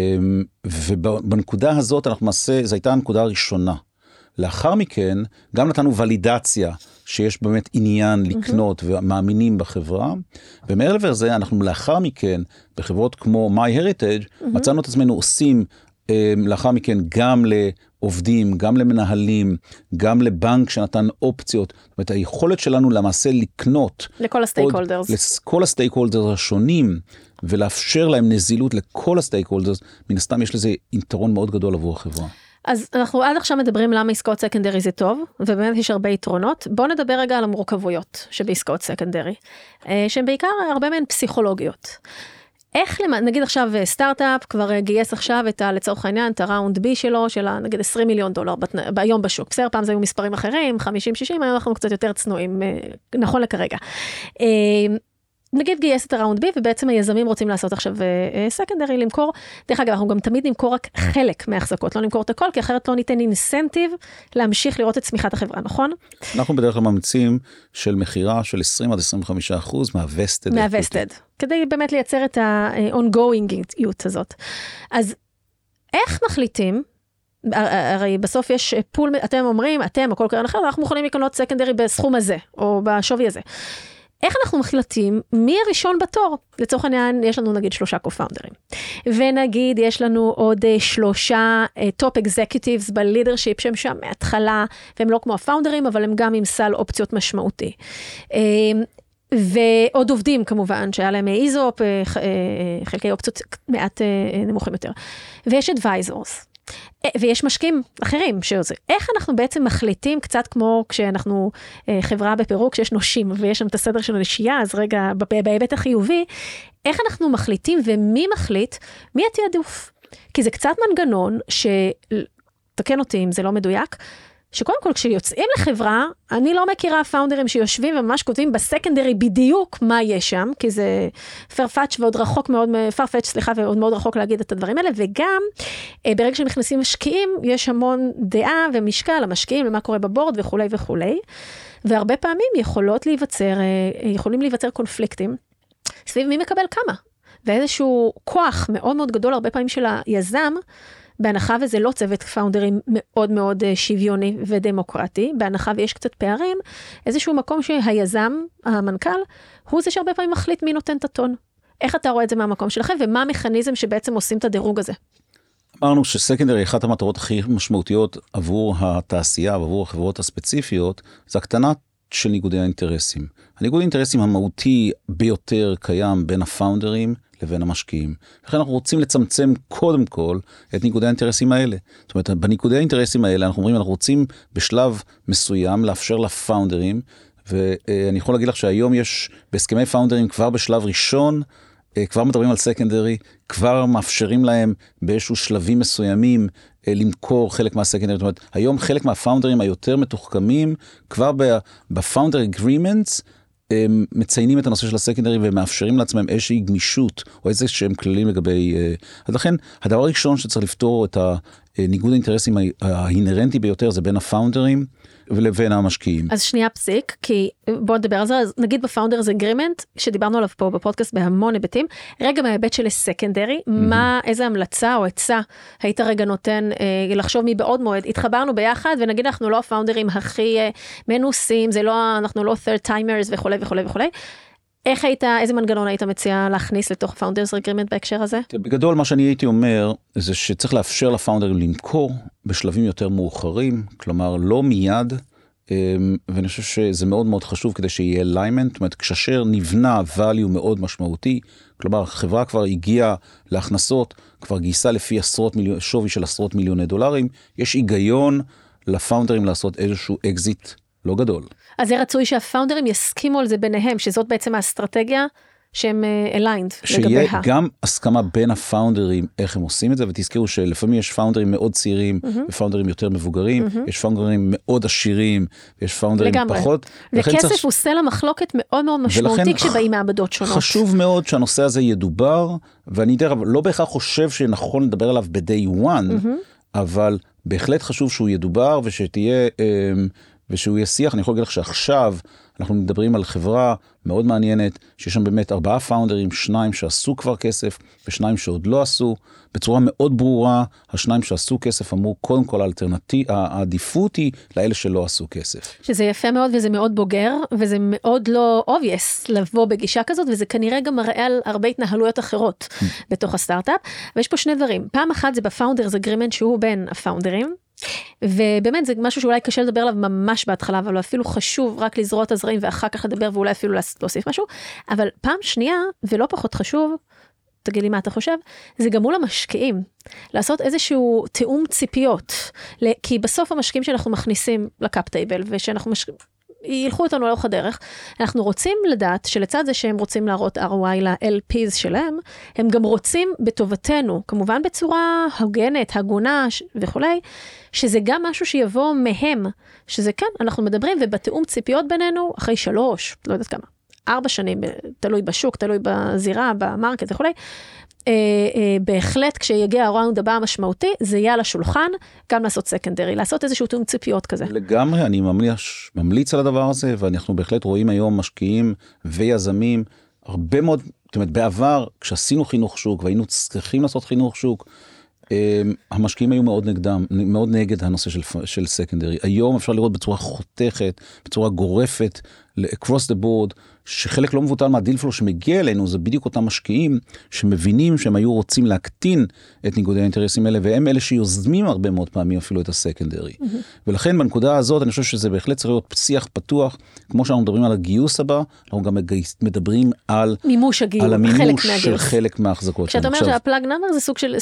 ובנקודה הזאת אנחנו למעשה, זו הייתה הנקודה הראשונה. לאחר מכן גם נתנו ולידציה שיש באמת עניין לקנות ומאמינים בחברה. ומעבר לזה אנחנו לאחר מכן בחברות כמו MyHeritage מצאנו את עצמנו עושים אה, לאחר מכן גם לעובדים, גם למנהלים, גם לבנק שנתן אופציות. זאת אומרת, היכולת שלנו למעשה לקנות.
לכל ה stakeholders.
לכל ה stakeholders השונים, ולאפשר להם נזילות לכל ה stakeholders, מן הסתם יש לזה יתרון מאוד גדול עבור החברה.
אז אנחנו עד עכשיו מדברים למה עסקאות secondary זה טוב, ובאמת יש הרבה יתרונות. בואו נדבר רגע על המורכבויות שבעסקאות secondary, אה, שהן בעיקר הרבה מהן פסיכולוגיות. איך נגיד עכשיו אה, סטארט-אפ כבר אה, גייס עכשיו את ה, לצורך העניין את הראונד בי שלו של נגיד 20 מיליון דולר בת, היום בשוק בסדר פעם זה היו מספרים אחרים 50 60 היום אנחנו קצת יותר צנועים נכון לכרגע. נגיד גייס את הראונד בי ובעצם היזמים רוצים לעשות עכשיו סקנדרי uh, למכור. דרך אגב אנחנו גם תמיד נמכור רק חלק מההחזקות לא נמכור את הכל כי אחרת לא ניתן אינסנטיב להמשיך לראות את צמיחת החברה נכון?
אנחנו בדרך כלל ממציאים של מכירה של 20 עד 25 אחוז מהווסטד.
מהווסטד כדי באמת לייצר את ה-ongoingיות הזאת. אז איך מחליטים הרי בסוף יש פול, אתם אומרים, אתם, הכל קרן אחר, אנחנו מוכנים לקנות סקנדרי בסכום הזה, או בשווי הזה. איך אנחנו מחליטים מי הראשון בתור? לצורך העניין, יש לנו נגיד שלושה קו-פאונדרים. ונגיד יש לנו עוד uh, שלושה top executives ב leadership שהם שם מההתחלה, והם לא כמו ה founderים, אבל הם גם עם סל אופציות משמעותי. Uh, ועוד עובדים כמובן, שהיה להם ESOP, חלקי אופציות מעט נמוכים יותר. ויש advisors. אה, ויש משקיעים אחרים שזה. איך אנחנו בעצם מחליטים, קצת כמו כשאנחנו אה, חברה בפירוק, שיש נושים ויש שם את הסדר של הנשייה, אז רגע, בהיבט החיובי, איך אנחנו מחליטים ומי מחליט מי התעדוף? כי זה קצת מנגנון ש... תקן אותי אם זה לא מדויק, שקודם כל כשיוצאים לחברה, אני לא מכירה פאונדרים שיושבים וממש כותבים בסקנדרי בדיוק מה יש שם, כי זה פרפאץ' ועוד רחוק מאוד, פרפאץ' סליחה, ועוד מאוד רחוק להגיד את הדברים האלה, וגם אה, ברגע שנכנסים משקיעים, יש המון דעה ומשקל למשקיעים, למה קורה בבורד וכולי וכולי, והרבה פעמים יכולות להיווצר, אה, יכולים להיווצר קונפליקטים סביב מי מקבל כמה, ואיזשהו כוח מאוד מאוד גדול הרבה פעמים של היזם, בהנחה וזה לא צוות פאונדרים מאוד מאוד אה, שוויוני ודמוקרטי, בהנחה ויש קצת פערים, איזשהו מקום שהיזם, המנכ"ל, הוא זה שהרבה פעמים מחליט מי נותן את הטון. איך אתה רואה את זה מהמקום שלכם, ומה המכניזם שבעצם עושים את הדירוג הזה?
אמרנו שסקנדרי, אחת המטרות הכי משמעותיות עבור התעשייה ועבור החברות הספציפיות, זה הקטנת של ניגודי האינטרסים. הניגוד האינטרסים המהותי ביותר קיים בין הפאונדרים לבין המשקיעים. לכן אנחנו רוצים לצמצם קודם כל את ניגודי האינטרסים האלה. זאת אומרת, בניגודי האינטרסים האלה אנחנו אומרים, אנחנו רוצים בשלב מסוים לאפשר לפאונדרים, ואני יכול להגיד לך שהיום יש בהסכמי פאונדרים כבר בשלב ראשון, אה, כבר מדברים על סקנדרי, כבר מאפשרים להם באיזשהו שלבים מסוימים אה, למכור חלק מה secondary. זאת אומרת, היום חלק מה founderים היותר מתוחכמים, כבר ב founder agreements, מציינים את הנושא של ה secondary ומאפשרים לעצמם איזושהי גמישות או איזה שהם כללים לגבי... אה, אז לכן הדבר הראשון שצריך לפתור את הניגוד האינטרסים האינהרנטי ביותר זה בין ה founderים. ולבין המשקיעים.
אז שנייה פסיק, כי בוא נדבר על זה, אז נגיד ב founders agreement, שדיברנו עליו פה בפודקאסט בהמון היבטים, רגע מההיבט של secondary, mm-hmm. מה, איזה המלצה או עצה היית רגע נותן אה, לחשוב מבעוד מועד, התחברנו ביחד ונגיד אנחנו לא הפאונדרים הכי אה, מנוסים, זה לא, אנחנו לא third timers וכולי וכולי וכולי. איך היית, איזה מנגנון היית מציע להכניס לתוך founders agreement בהקשר הזה?
בגדול מה שאני הייתי אומר זה שצריך לאפשר לפאונדרים למכור בשלבים יותר מאוחרים, כלומר לא מיד, אמ, ואני חושב שזה מאוד מאוד חשוב כדי שיהיה alignment, זאת אומרת כאשר נבנה value מאוד משמעותי, כלומר החברה כבר הגיעה להכנסות, כבר גייסה לפי עשרות מיליון, שווי של עשרות מיליוני דולרים, יש היגיון לפאונדרים לעשות איזשהו אקזיט לא גדול.
אז זה רצוי שהפאונדרים יסכימו על זה ביניהם, שזאת בעצם האסטרטגיה שהם aligned uh, לגביה.
שיהיה גם הסכמה בין הפאונדרים איך הם עושים את זה ותזכרו שלפעמים יש פאונדרים מאוד צעירים mm-hmm. ופאונדרים יותר מבוגרים mm-hmm. יש פאונדרים מאוד עשירים ויש פאונדרים לגמרי. פחות.
וכסף צריך... הוא סלע מחלוקת מאוד מאוד משמעותי כשבאים מעבדות שונות.
חשוב מאוד שהנושא הזה ידובר ואני דרך אגב לא בהכרח חושב שנכון לדבר עליו ב-day one mm-hmm. אבל בהחלט חשוב שהוא ידובר ושתהיה. אה, ושהוא יהיה שיח, אני יכול להגיד לך שעכשיו אנחנו מדברים על חברה מאוד מעניינת, שיש שם באמת ארבעה פאונדרים, שניים שעשו כבר כסף ושניים שעוד לא עשו. בצורה מאוד ברורה, השניים שעשו כסף אמרו, קודם כל האלטרנטיב, העדיפות היא לאלה שלא עשו כסף.
שזה יפה מאוד וזה מאוד בוגר, וזה מאוד לא obvious לבוא בגישה כזאת, וזה כנראה גם מראה על הרבה התנהלויות אחרות בתוך הסטארט-אפ. ויש פה שני דברים, פעם אחת זה ב founders agreement שהוא בין הפאונדרים. ובאמת זה משהו שאולי קשה לדבר עליו ממש בהתחלה, אבל אפילו חשוב רק לזרוע את הזרעים ואחר כך לדבר ואולי אפילו להוסיף משהו. אבל פעם שנייה, ולא פחות חשוב, תגיד לי מה אתה חושב, זה גם מול המשקיעים. לעשות איזשהו תיאום ציפיות. כי בסוף המשקיעים שאנחנו מכניסים ל cap table ושאנחנו. ילכו איתנו לאורך הדרך. אנחנו רוצים לדעת שלצד זה שהם רוצים להראות ROI ל-LPs שלהם, הם גם רוצים בטובתנו, כמובן בצורה הוגנת, הגונה וכולי, שזה גם משהו שיבוא מהם, שזה כן, אנחנו מדברים ובתיאום ציפיות בינינו, אחרי שלוש, לא יודעת כמה, ארבע שנים, תלוי בשוק, תלוי בזירה, ב market וכולי, אה, אה, בהחלט כשיגיע הראונד הבא המשמעותי, זה יהיה על השולחן, גם לעשות סקנדרי, לעשות איזשהו תיאום ציפיות כזה.
לגמרי, אני ממליץ, ממליץ על הדבר הזה, ואנחנו בהחלט רואים היום משקיעים ויזמים, הרבה מאוד, זאת אומרת, בעבר, כשעשינו חינוך שוק והיינו צריכים לעשות חינוך שוק, אמ, המשקיעים היו מאוד נגדם, מאוד נגד הנושא של, של סקנדרי. היום אפשר לראות בצורה חותכת, בצורה גורפת, across the board, שחלק לא מבוטל מה deal flow שמגיע אלינו זה בדיוק אותם משקיעים שמבינים שהם היו רוצים להקטין את ניגודי האינטרסים האלה והם אלה שיוזמים הרבה מאוד פעמים אפילו את ה secondary. Mm-hmm. ולכן בנקודה הזאת אני חושב שזה בהחלט צריך להיות שיח פתוח כמו שאנחנו מדברים על הגיוס הבא אנחנו גם מדברים על
מימוש הגיוס,
על המימוש חלק של חלק מההחזקות.
כשאתה אומר שהפלאג נאמר זה סוג של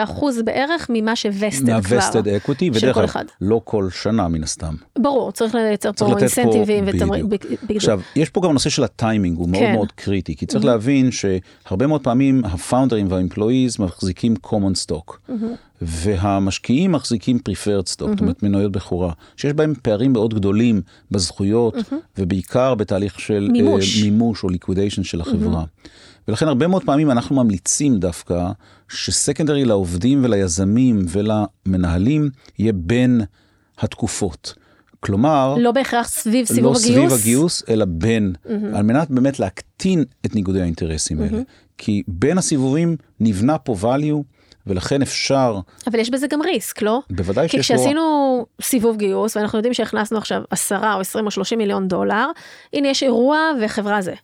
20-25 אחוז בערך ממה ש vested כבר.
מה vested equity ודרך אגב לא כל שנה מן הסתם.
ברור צריך לייצר פה אינסנטיבים ותמריצים.
עכשיו יש פה גם נושא של הטיימינג הוא מאוד כן. מאוד קריטי, כי צריך mm-hmm. להבין שהרבה מאוד פעמים הפאונדרים והאמפלואיז מחזיקים common stock, mm-hmm. והמשקיעים מחזיקים preferred stock, mm-hmm. זאת אומרת מנויות בכורה, שיש בהם פערים מאוד גדולים בזכויות, mm-hmm. ובעיקר בתהליך של
מימוש,
uh, מימוש או liquidation של החברה. Mm-hmm. ולכן הרבה מאוד פעמים אנחנו ממליצים דווקא שסקנדרי לעובדים וליזמים ולמנהלים יהיה בין התקופות. כלומר,
לא בהכרח סביב סיבוב
לא
הגיוס,
סביב הגיוס, אלא בין, mm-hmm. על מנת באמת להקטין את ניגודי האינטרסים mm-hmm. האלה. כי בין הסיבובים נבנה פה value, ולכן אפשר...
אבל יש בזה גם ריסק, לא?
בוודאי שיש
פה... כי כשעשינו סיבוב גיוס, ואנחנו יודעים שהכנסנו עכשיו 10 או 20 או 30 מיליון דולר, הנה יש אירוע וחברה זה.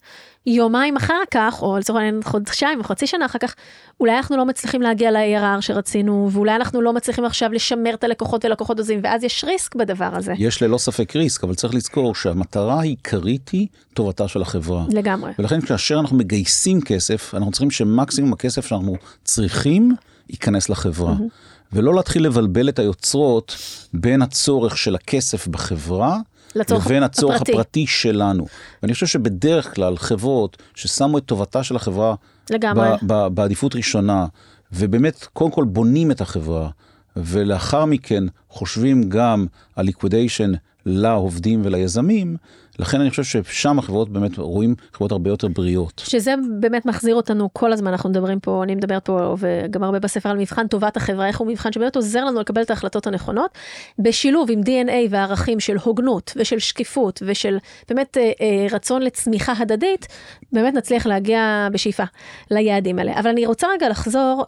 יומיים אחר כך, או לצורך העניין חודשיים או חצי שנה אחר כך, אולי אנחנו לא מצליחים להגיע ל-ARR שרצינו, ואולי אנחנו לא מצליחים עכשיו לשמר את הלקוחות ולקוחות עוזים, ואז יש ריסק בדבר הזה.
יש ללא ספק ריסק, אבל צריך לזכור שהמטרה העיקרית היא טובתה של החברה.
לגמרי.
ולכן כאשר אנחנו מגייסים כסף, אנחנו צריכים שמקסימום הכסף שאנחנו צריכים ייכנס לחברה. Mm-hmm. ולא להתחיל לבלבל את היוצרות בין הצורך של הכסף בחברה, לבין הצורך הפרטי. הפרטי שלנו. ואני חושב שבדרך כלל חברות ששמו את טובתה של החברה
לגמרי.
ב- ב- בעדיפות ראשונה, ובאמת קודם כל בונים את החברה, ולאחר מכן חושבים גם על liquidation לעובדים וליזמים, לכן אני חושב ששם החברות באמת רואים חברות הרבה יותר בריאות.
שזה באמת מחזיר אותנו כל הזמן, אנחנו מדברים פה, אני מדברת פה וגם הרבה בספר על מבחן טובת החברה, איך הוא מבחן שבאמת עוזר לנו לקבל את ההחלטות הנכונות, בשילוב עם DNA וערכים של הוגנות ושל שקיפות ושל באמת אה, אה, רצון לצמיחה הדדית, באמת נצליח להגיע בשאיפה ליעדים האלה. אבל אני רוצה רגע לחזור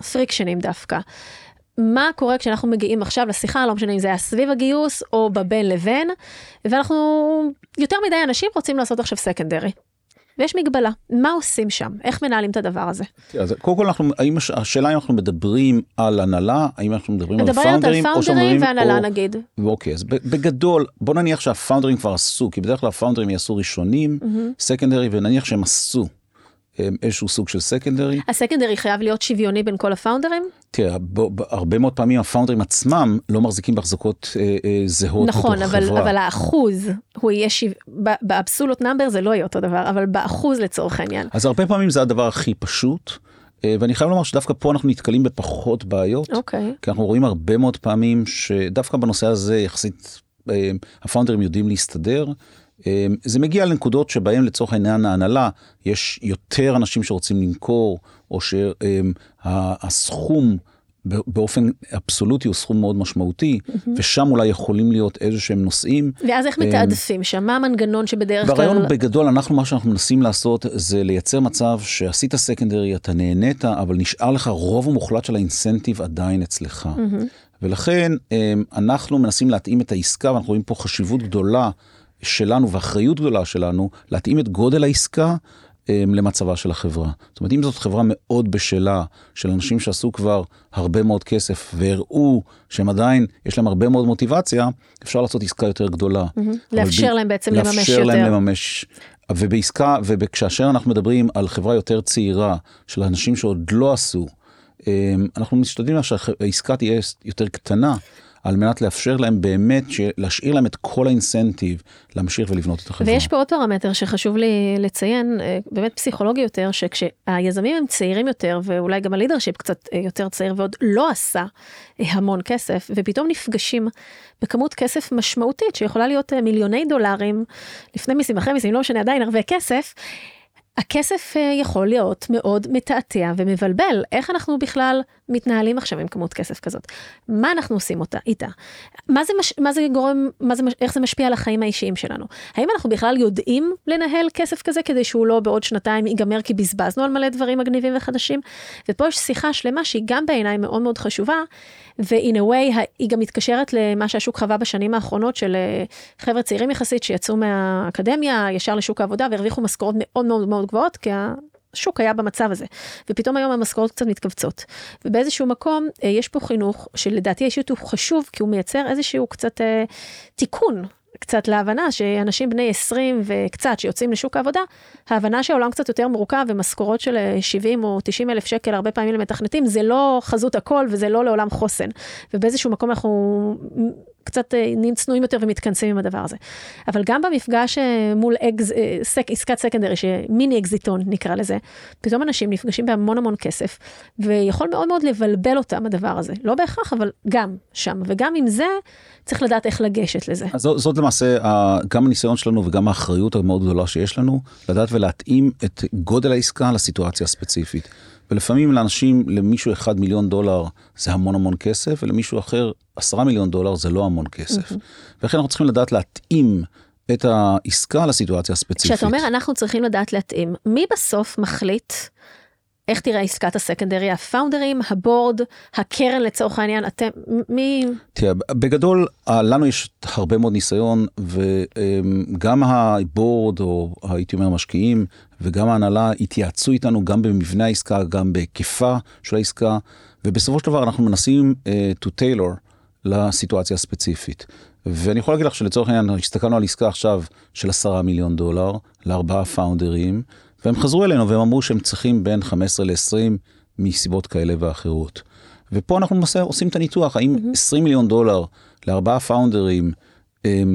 לפריקשנים דווקא. מה קורה כשאנחנו מגיעים עכשיו לשיחה, לא משנה אם זה היה סביב הגיוס או בבין לבין, ואנחנו, יותר מדי אנשים רוצים לעשות עכשיו סקנדרי. ויש מגבלה, מה עושים שם? איך מנהלים את הדבר הזה?
אז קודם כל, אנחנו, האם, השאלה אם אנחנו מדברים על הנהלה, האם אנחנו מדברים על פאונדרים,
או פאונדרים והנהלה או... נגיד.
אוקיי, אז בגדול, בוא נניח שהפאונדרים כבר עשו, כי בדרך כלל הפאונדרים יעשו ראשונים, סקנדרי, mm-hmm. ונניח שהם עשו איזשהו סוג של סקנדרי.
הסקנדרי חייב להיות שוויוני בין כל הפאונדרים?
תראה, הרבה מאוד פעמים הפאונדרים עצמם לא מחזיקים בהחזקות אה, אה, זהות
נכון,
בתוך
אבל,
חברה.
אבל האחוז, הוא יהיה, שו... באבסולוט נאמבר זה לא יהיה אותו דבר, אבל באחוז לצורך העניין.
אז הרבה פעמים זה הדבר הכי פשוט. אה, ואני חייב לומר שדווקא פה אנחנו נתקלים בפחות בעיות,
okay. אוקיי.
כי אנחנו רואים הרבה מאוד פעמים שדווקא בנושא הזה יחסית אה, הפאונדרים יודעים להסתדר, זה מגיע לנקודות שבהם לצורך העניין ההנהלה יש יותר אנשים שרוצים למכור, או שהסכום באופן אבסולוטי הוא סכום מאוד משמעותי, ושם אולי יכולים להיות איזה שהם נושאים.
ואז איך מתעדפים שם? מה המנגנון שבדרך כלל...
ברעיון בגדול, אנחנו, מה שאנחנו מנסים לעשות זה לייצר מצב שעשית סקנדרי, אתה נהנית, אבל נשאר לך רוב המוחלט של האינסנטיב עדיין אצלך. ולכן אנחנו מנסים להתאים את העסקה, ואנחנו רואים פה חשיבות גדולה שלנו ואחריות גדולה שלנו, להתאים את גודל העסקה למצבה של החברה. זאת אומרת, אם זאת חברה מאוד בשלה, של אנשים שעשו כבר הרבה מאוד כסף והראו שהם עדיין, יש להם הרבה מאוד מוטיבציה, אפשר לעשות עסקה יותר גדולה.
לאפשר להם בעצם לממש יותר.
לאפשר להם לממש. ובעסקה, וכאשר אנחנו מדברים על חברה יותר צעירה, של אנשים שעוד לא עשו, אנחנו משתדלים שהעסקה תהיה יותר קטנה. על מנת לאפשר להם באמת, להשאיר להם את כל האינסנטיב להמשיך ולבנות את החברה.
ויש פה עוד פרמטר שחשוב לי לציין, אה, באמת פסיכולוגי יותר, שכשהיזמים הם צעירים יותר, ואולי גם הלידרשיפ קצת אה, יותר צעיר ועוד לא עשה אה, המון כסף, ופתאום נפגשים בכמות כסף משמעותית, שיכולה להיות מיליוני דולרים, לפני מיסים, אחרי מיסים, לא משנה, עדיין הרבה כסף. הכסף יכול להיות מאוד מתעתע ומבלבל. איך אנחנו בכלל מתנהלים עכשיו עם כמות כסף כזאת? מה אנחנו עושים אותה, איתה? מה זה, מש, מה זה גורם, מה זה, איך זה משפיע על החיים האישיים שלנו? האם אנחנו בכלל יודעים לנהל כסף כזה כדי שהוא לא בעוד שנתיים ייגמר כי בזבזנו על מלא דברים מגניבים וחדשים? ופה יש שיחה שלמה שהיא גם בעיניי מאוד מאוד חשובה, ו-in a way היא גם מתקשרת למה שהשוק חווה בשנים האחרונות של אה, חבר'ה צעירים יחסית שיצאו מהאקדמיה ישר לשוק העבודה והרוויחו משכורות מאוד מאוד מאוד גבוהות, כי השוק היה במצב הזה, ופתאום היום המשכורות קצת מתכווצות. ובאיזשהו מקום אה, יש פה חינוך שלדעתי האישיות הוא חשוב, כי הוא מייצר איזשהו קצת אה, תיקון. קצת להבנה שאנשים בני 20 וקצת שיוצאים לשוק העבודה, ההבנה שהעולם קצת יותר מורכב ומשכורות של 70 אה, או 90 אלף שקל הרבה פעמים למתכנתים, זה לא חזות הכל וזה לא לעולם חוסן. ובאיזשהו מקום אנחנו קצת אה, נהיים צנועים יותר ומתכנסים עם הדבר הזה. אבל גם במפגש אה, מול אקז, אה, סק, עסקת סקנדרי, שמיני אקזיטון נקרא לזה, פתאום אנשים נפגשים בהמון המון כסף, ויכול מאוד מאוד לבלבל אותם הדבר הזה. לא בהכרח, אבל גם שם. וגם עם זה, צריך לדעת איך לגשת לזה.
אז זאת, זאת למעשה גם הניסיון שלנו וגם האחריות המאוד גדולה שיש לנו, לדעת ולהתאים את גודל העסקה לסיטואציה הספציפית. ולפעמים לאנשים, למישהו אחד מיליון דולר זה המון המון כסף, ולמישהו אחר עשרה מיליון דולר זה לא המון כסף. Mm-hmm. ולכן אנחנו צריכים לדעת להתאים את העסקה לסיטואציה הספציפית.
כשאתה אומר אנחנו צריכים לדעת להתאים, מי בסוף מחליט איך תראה עסקת הסקנדרי, הפאונדרים, הבורד, הקרן לצורך העניין, אתם, מי...
תראה, בגדול, לנו יש הרבה מאוד ניסיון, וגם הבורד, או הייתי אומר המשקיעים, וגם ההנהלה התייעצו איתנו גם במבנה העסקה, גם בהיקפה של העסקה, ובסופו של דבר אנחנו מנסים uh, to tailor לסיטואציה הספציפית. ואני יכול להגיד לך שלצורך העניין, הסתכלנו על עסקה עכשיו של עשרה מיליון דולר, לארבעה פאונדרים, והם חזרו אלינו והם אמרו שהם צריכים בין 15 ל-20 מסיבות כאלה ואחרות. ופה אנחנו למעשה עושים את הניתוח, האם mm-hmm. 20 מיליון דולר לארבעה פאונדרים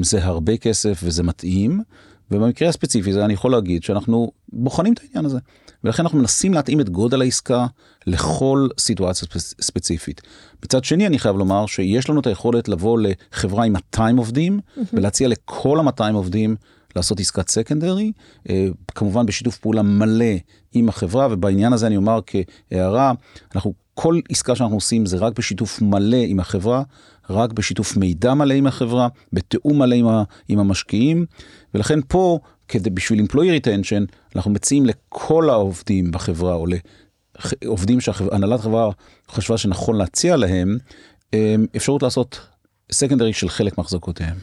זה הרבה כסף וזה מתאים, ובמקרה הספציפי הזה אני יכול להגיד שאנחנו בוחנים את העניין הזה. ולכן אנחנו מנסים להתאים את גודל העסקה לכל סיטואציה ספציפית. מצד שני אני חייב לומר שיש לנו את היכולת לבוא לחברה עם 200 עובדים mm-hmm. ולהציע לכל ה-200 עובדים לעשות עסקת סקנדרי, אה, כמובן בשיתוף פעולה מלא עם החברה, ובעניין הזה אני אומר כהערה, אנחנו, כל עסקה שאנחנו עושים זה רק בשיתוף מלא עם החברה, רק בשיתוף מידע מלא עם החברה, בתיאום מלא עם, ה, עם המשקיעים, ולכן פה, כדי, בשביל employee retention, אנחנו מציעים לכל העובדים בחברה, או לעובדים שהנהלת חברה חשבה שנכון להציע להם, אה, אפשרות לעשות סקנדרי של חלק מהחזקותיהם.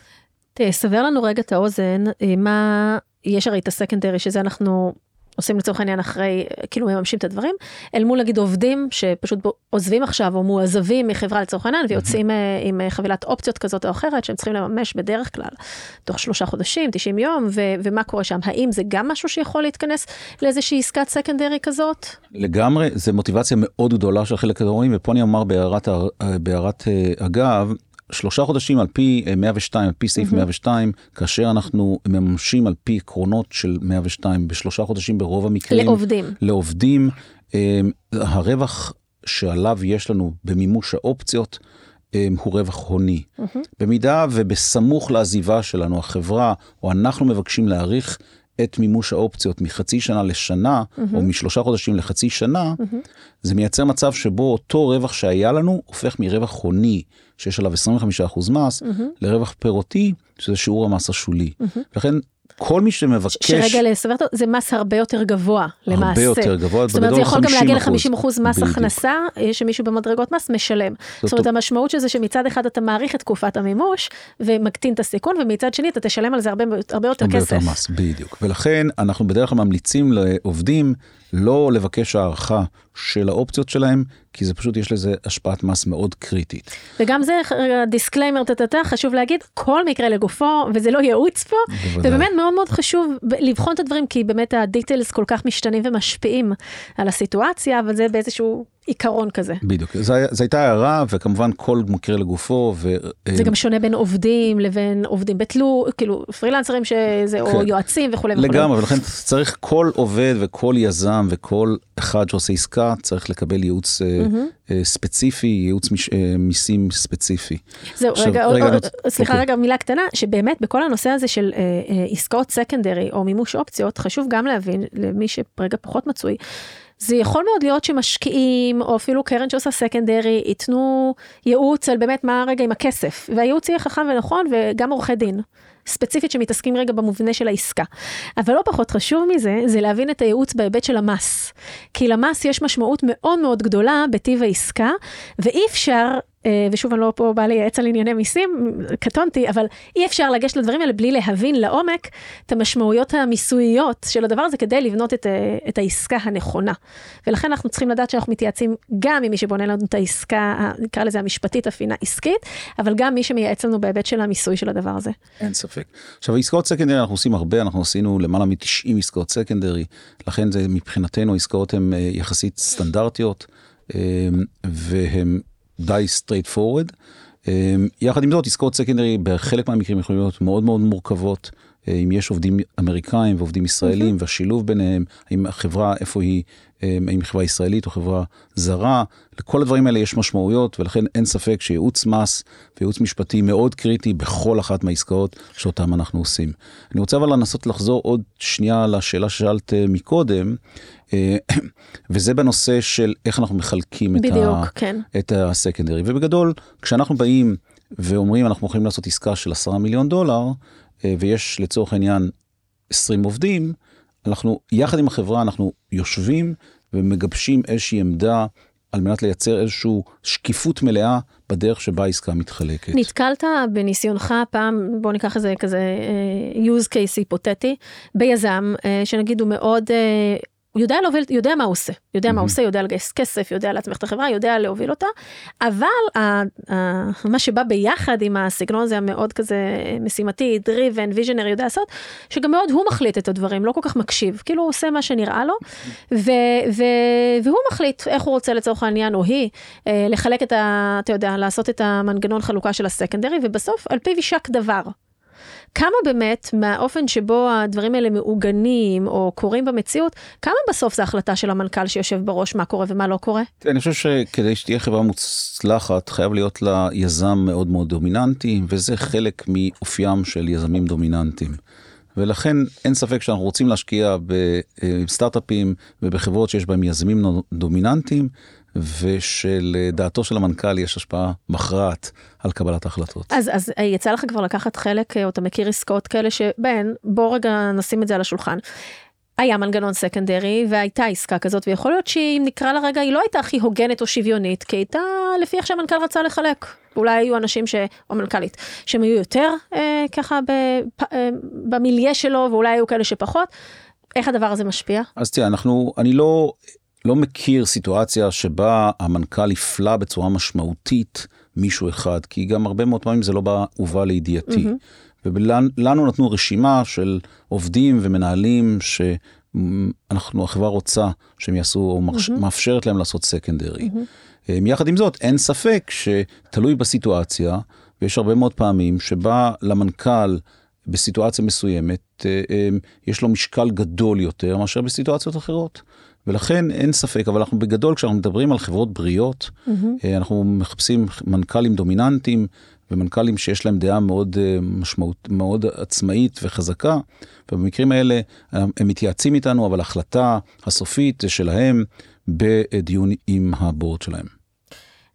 תסבר לנו רגע את האוזן, אה, מה, יש הרי את הסקנדרי, שזה אנחנו עושים לצורך העניין אחרי, כאילו מממשים את הדברים, אל מול נגיד עובדים שפשוט עוזבים עכשיו או מועזבים מחברה לצורך העניין ויוצאים אה, עם אה, חבילת אופציות כזאת או אחרת שהם צריכים לממש בדרך כלל תוך שלושה חודשים, 90 יום, ו- ומה קורה שם? האם זה גם משהו שיכול להתכנס לאיזושהי עסקת סקנדרי כזאת?
לגמרי, זה מוטיבציה מאוד גדולה של חלק מהדברים, ופה אני אומר בהערת, בהערת אגב, שלושה חודשים על פי 102, אה, על פי סעיף mm-hmm. 102, כאשר אנחנו מממשים על פי עקרונות של 102 בשלושה חודשים ברוב המקרים.
לעובדים.
לעובדים. אה, הרווח שעליו יש לנו במימוש האופציות אה, הוא רווח הוני. Mm-hmm. במידה ובסמוך לעזיבה שלנו, החברה, או אנחנו מבקשים להאריך את מימוש האופציות מחצי שנה לשנה, או משלושה חודשים לחצי שנה, זה מייצר מצב שבו אותו רווח שהיה לנו הופך מרווח חוני, שיש עליו 25% מס, לרווח פירותי, שזה שיעור המס השולי. לכן כל מי שמבקש...
שרגע לסבר אותו, זה מס הרבה יותר גבוה למעשה.
הרבה יותר גבוה,
זאת אומרת, זה
בגדול
יכול גם להגיע
50%.
ל-50% מס
בדיוק.
הכנסה, אה, שמישהו במדרגות מס משלם. זאת אומרת, המשמעות של זה שמצד אחד אתה מעריך את תקופת המימוש, ומקטין את הסיכון, ומצד שני אתה תשלם על זה הרבה הרבה יותר
הרבה
כסף.
יותר מס, בדיוק. ולכן אנחנו בדרך כלל ממליצים לעובדים לא לבקש הערכה של האופציות שלהם, כי זה פשוט יש לזה השפעת מס מאוד קריטית.
וגם זה disclaimer טטטה, חשוב להגיד, כל מקרה לגופו, וזה לא ייעוץ פה,
בוודאי.
ובאמת מאוד מאוד חשוב לבחון את הדברים, כי באמת ה details כל כך משתנים ומשפיעים על הסיטואציה, אבל זה באיזשהו עיקרון כזה.
בדיוק, זו הייתה הערה, וכמובן כל מקרה לגופו, ו...
זה גם שונה בין עובדים לבין עובדים בתלוש, כאילו פרילנסרים שזה, או
כן.
יועצים וכולי וכולי.
לגמרי, ולכן צריך כל עובד וכל יזם וכל אחד שעושה עסקה צריך לקבל ייעוץ אה, אה, ספציפי, ייעוץ מש- אה, מיסים ספציפי.
זהו,
עכשיו,
רגע,
רגע,
עוד- עוד-
רוצה-
סליחה
אוקיי.
רגע, מילה קטנה, שבאמת בכל הנושא הזה של אה, אה, עסקאות סקנדרי או מימוש אופציות, חשוב גם להבין, למי שרגע פחות מצוי, זה יכול מאוד להיות שמשקיעים, או אפילו קרן שעושה סקנדרי, ייתנו ייעוץ על באמת מה הרגע עם הכסף, והייעוץ יהיה חכם ונכון, וגם עורכי דין. ספציפית שמתעסקים רגע במובנה של העסקה. אבל לא פחות חשוב מזה, זה להבין את הייעוץ בהיבט של המס. כי למס יש משמעות מאוד מאוד גדולה בטיב העסקה, ואי אפשר, ושוב אני לא פה באה לייעץ על ענייני מיסים, קטונתי, אבל אי אפשר לגשת לדברים האלה בלי להבין לעומק את המשמעויות המיסוייות של הדבר הזה כדי לבנות את, אה, את העסקה הנכונה. ולכן אנחנו צריכים לדעת שאנחנו מתייעצים גם עם מי שבונה לנו את העסקה, נקרא לזה המשפטית, הפינה עסקית, אבל גם מי שמייעץ לנו בהיבט של המיסוי של הדבר הזה.
אין ספק. עכשיו, עסקאות סקנדרי אנחנו עושים הרבה, אנחנו עשינו למעלה מ-90 עסקאות סקנדרי, לכן זה מבחינתנו העסקאות הן אה, יחסית סטנדרטיות, אה, והן די straight forward. אה, יחד עם זאת, עסקאות סקנדרי בחלק מהמקרים יכולות להיות מאוד מאוד מורכבות. אה, אם יש עובדים אמריקאים ועובדים ישראלים והשילוב ביניהם, האם החברה, איפה היא, אה, האם היא חברה ישראלית או חברה זרה, לכל הדברים האלה יש משמעויות ולכן אין ספק שייעוץ מס וייעוץ משפטי מאוד קריטי בכל אחת מהעסקאות שאותם אנחנו עושים. אני רוצה אבל לנסות לחזור עוד שנייה לשאלה ששאלת אה, מקודם, אה, וזה בנושא של איך אנחנו מחלקים את,
בדיוק,
ה,
כן.
את הסקנדרי. ובגדול, כשאנחנו באים ואומרים אנחנו יכולים לעשות עסקה של 10 מיליון דולר, אה, ויש לצורך העניין 20 עובדים, אנחנו, יחד עם החברה, אנחנו יושבים ומגבשים איזושהי עמדה על מנת לייצר איזושהי שקיפות מלאה בדרך שבה העסקה מתחלקת.
נתקלת בניסיונך פעם, בוא ניקח איזה כזה אה, use case היפותטי, ביזם אה, שנגיד הוא מאוד, אה, הוא יודע להוביל, יודע מה הוא עושה, יודע מה הוא עושה, יודע לגייס כסף, יודע להצמיח את החברה, יודע להוביל אותה, אבל ה, ה, מה שבא ביחד עם הסגנון הזה המאוד כזה משימתי, driven, visionary, יודע לעשות, שגם מאוד הוא מחליט את הדברים, לא כל כך מקשיב, כאילו הוא עושה מה שנראה לו, ו, ו, והוא מחליט איך הוא רוצה לצורך העניין, או היא, אה, לחלק את ה... אתה יודע, לעשות את המנגנון חלוקה של הסקנדרי, ובסוף על פיו יישק דבר. כמה באמת מהאופן שבו הדברים האלה מעוגנים או קורים במציאות, כמה בסוף זה החלטה של המנכ"ל שיושב בראש מה קורה ומה לא קורה?
אני חושב שכדי שתהיה חברה מוצלחת חייב להיות לה יזם מאוד מאוד דומיננטי וזה חלק מאופיים של יזמים דומיננטיים. ולכן אין ספק שאנחנו רוצים להשקיע בסטארט-אפים ובחברות שיש בהם יזמים דומיננטיים ושלדעתו של המנכ"ל יש השפעה מכרעת על קבלת ההחלטות.
אז, אז אה, יצא לך כבר לקחת חלק, או אתה מכיר עסקאות כאלה שבהן, בוא רגע נשים את זה על השולחן. היה מנגנון סקנדרי והייתה עסקה כזאת ויכול להיות שאם נקרא לה רגע היא לא הייתה הכי הוגנת או שוויונית כי הייתה לפי איך שהמנכ"ל רצה לחלק. אולי היו אנשים ש... או מנכ"לית שהם היו יותר אה, ככה בפ... אה, במיליה שלו ואולי היו כאלה שפחות. איך הדבר הזה משפיע?
אז תראה אנחנו אני לא לא מכיר סיטואציה שבה המנכ"ל הפלה בצורה משמעותית מישהו אחד כי גם הרבה מאוד פעמים זה לא בא הובא לידיעתי. Mm-hmm. ולנו נתנו רשימה של עובדים ומנהלים שאנחנו החברה רוצה שהם יעשו או mm-hmm. מאפשרת להם לעשות סקנדרי. Mm-hmm. יחד עם זאת אין ספק שתלוי בסיטואציה ויש הרבה מאוד פעמים שבה למנכ"ל בסיטואציה מסוימת יש לו משקל גדול יותר מאשר בסיטואציות אחרות. ולכן אין ספק, אבל אנחנו בגדול, כשאנחנו מדברים על חברות בריאות, mm-hmm. אנחנו מחפשים מנכ"לים דומיננטיים ומנכ"לים שיש להם דעה מאוד משמעות, מאוד עצמאית וחזקה, ובמקרים האלה הם מתייעצים איתנו, אבל ההחלטה הסופית שלהם בדיון עם הבורד שלהם.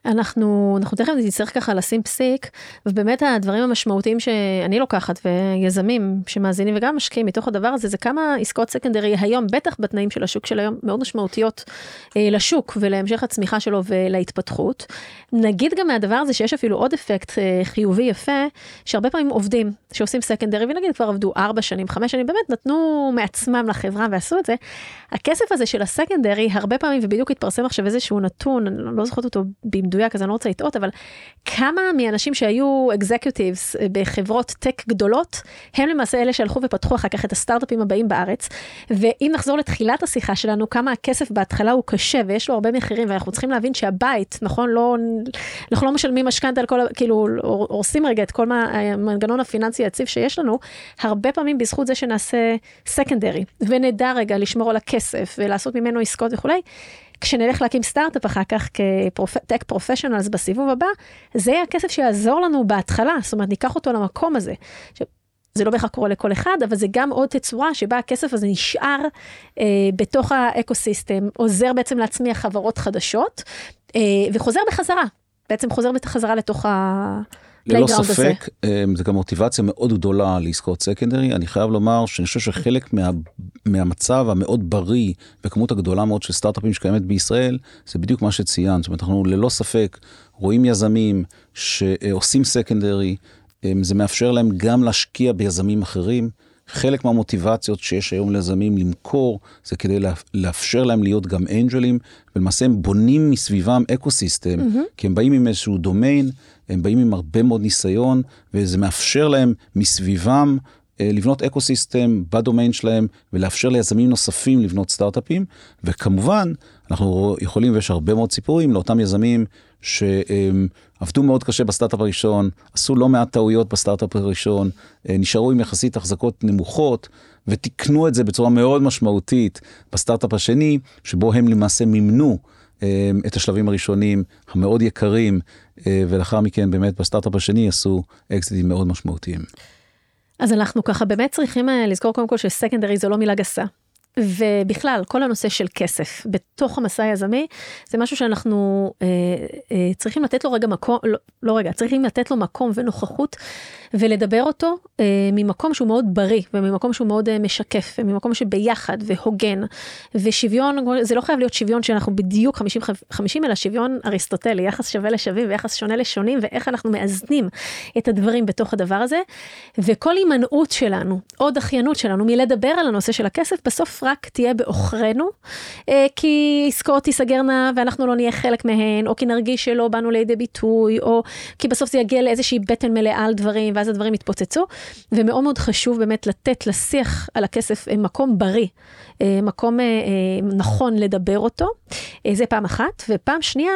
אנחנו, אנחנו תכף נצטרך ככה לשים פסיק, ובאמת הדברים המשמעותיים שאני לוקחת, ויזמים שמאזינים וגם משקיעים מתוך הדבר הזה, זה כמה עסקאות סקנדרי היום, בטח בתנאים של השוק של היום, מאוד משמעותיות אה, לשוק ולהמשך הצמיחה שלו ולהתפתחות. נגיד גם מהדבר הזה שיש אפילו עוד אפקט אה, חיובי יפה, שהרבה פעמים עובדים שעושים סקנדרי, ונגיד כבר עבדו 4 שנים, 5 שנים, באמת נתנו מעצמם לחברה ועשו את זה. הכסף הזה של הסקנדרי, הרבה פעמים, ובדיוק התפרסם עכשיו איזשהו נתון, אני לא זוכרת אותו במדויק, אז אני לא רוצה לטעות, אבל כמה מאנשים שהיו אקזקיוטיבס בחברות טק גדולות, הם למעשה אלה שהלכו ופתחו אחר כך את הסטארט-אפים הבאים בארץ. ואם נחזור לתחילת השיחה שלנו, כמה הכסף בהתחלה הוא קשה ויש לו הרבה מחירים, ואנחנו צריכים להבין שהבית, נכון, לא, אנחנו לא משלמים משכנתה על כל, כאילו, הורסים רגע את כל מה, המנגנון הפיננסי היציב שיש לנו, הרבה פעמים בזכות זה שנעשה secondary, ונדע רגע לשמור על הכסף ולעשות ממנו עסקות וכולי. כשנלך להקים סטארט-אפ אחר כך כ tech professionals בסיבוב הבא, זה יהיה הכסף שיעזור לנו בהתחלה, זאת אומרת, ניקח אותו למקום הזה. זה לא בהכרח קורה לכל אחד, אבל זה גם עוד תצורה שבה הכסף הזה נשאר אה, בתוך ה ecosystem, עוזר בעצם להצמיח חברות חדשות, אה, וחוזר בחזרה, בעצם חוזר בחזרה לתוך ה...
ללא ספק, הזה. זה גם מוטיבציה מאוד גדולה לעסקאות סקנדרי. אני חייב לומר שאני חושב שחלק מה, מהמצב המאוד בריא וכמות הגדולה מאוד של סטארט-אפים שקיימת בישראל, זה בדיוק מה שציינת. זאת אומרת, אנחנו ללא ספק רואים יזמים שעושים סקנדרי, זה מאפשר להם גם להשקיע ביזמים אחרים. חלק מהמוטיבציות שיש היום ליזמים למכור, זה כדי לאפשר להם להיות גם אנג'לים, ולמעשה הם בונים מסביבם אקו סיסטם, mm-hmm. כי הם באים עם איזשהו דומיין, הם באים עם הרבה מאוד ניסיון, וזה מאפשר להם מסביבם אה, לבנות ecosystem בדומיין שלהם, ולאפשר ליזמים נוספים לבנות סטארט-אפים, וכמובן, אנחנו יכולים, ויש הרבה מאוד סיפורים לאותם יזמים שעבדו מאוד קשה בסטארט-אפ הראשון, עשו לא מעט טעויות בסטארט-אפ הראשון, אה, נשארו עם יחסית החזקות נמוכות, ותיקנו את זה בצורה מאוד משמעותית בסטארט-אפ השני, שבו הם למעשה מימנו אה, את השלבים הראשונים המאוד יקרים, אה, ולאחר מכן באמת בסטארט-אפ השני עשו אקזיטים מאוד משמעותיים.
אז אנחנו ככה באמת צריכים לזכור קודם כל שסקנדרי זו לא מילה גסה. ובכלל, כל הנושא של כסף בתוך המסע היזמי, זה משהו שאנחנו אה, אה, צריכים לתת לו רגע מקום, לא, לא רגע, צריכים לתת לו מקום ונוכחות ולדבר אותו אה, ממקום שהוא מאוד בריא וממקום שהוא מאוד אה, משקף וממקום שביחד והוגן ושוויון, זה לא חייב להיות שוויון שאנחנו בדיוק 50-50 אלא שוויון אריסטוטלי, יחס שווה לשווים ויחס שונה לשונים ואיך אנחנו מאזנים את הדברים בתוך הדבר הזה. וכל הימנעות שלנו או דחיינות שלנו מלדבר על הנושא של הכסף בסוף רק תהיה בעוכרינו, אה, כי עסקאות תיסגרנה ואנחנו לא נהיה חלק מהן, או כי נרגיש שלא באנו לידי ביטוי, או כי בסוף זה יגיע לאיזושהי בטן מלאה על דברים. ואז הדברים יתפוצצו, ומאוד מאוד חשוב באמת לתת לשיח על הכסף אה, מקום בריא, אה, מקום נכון לדבר אותו, זה פעם אחת, ופעם שנייה,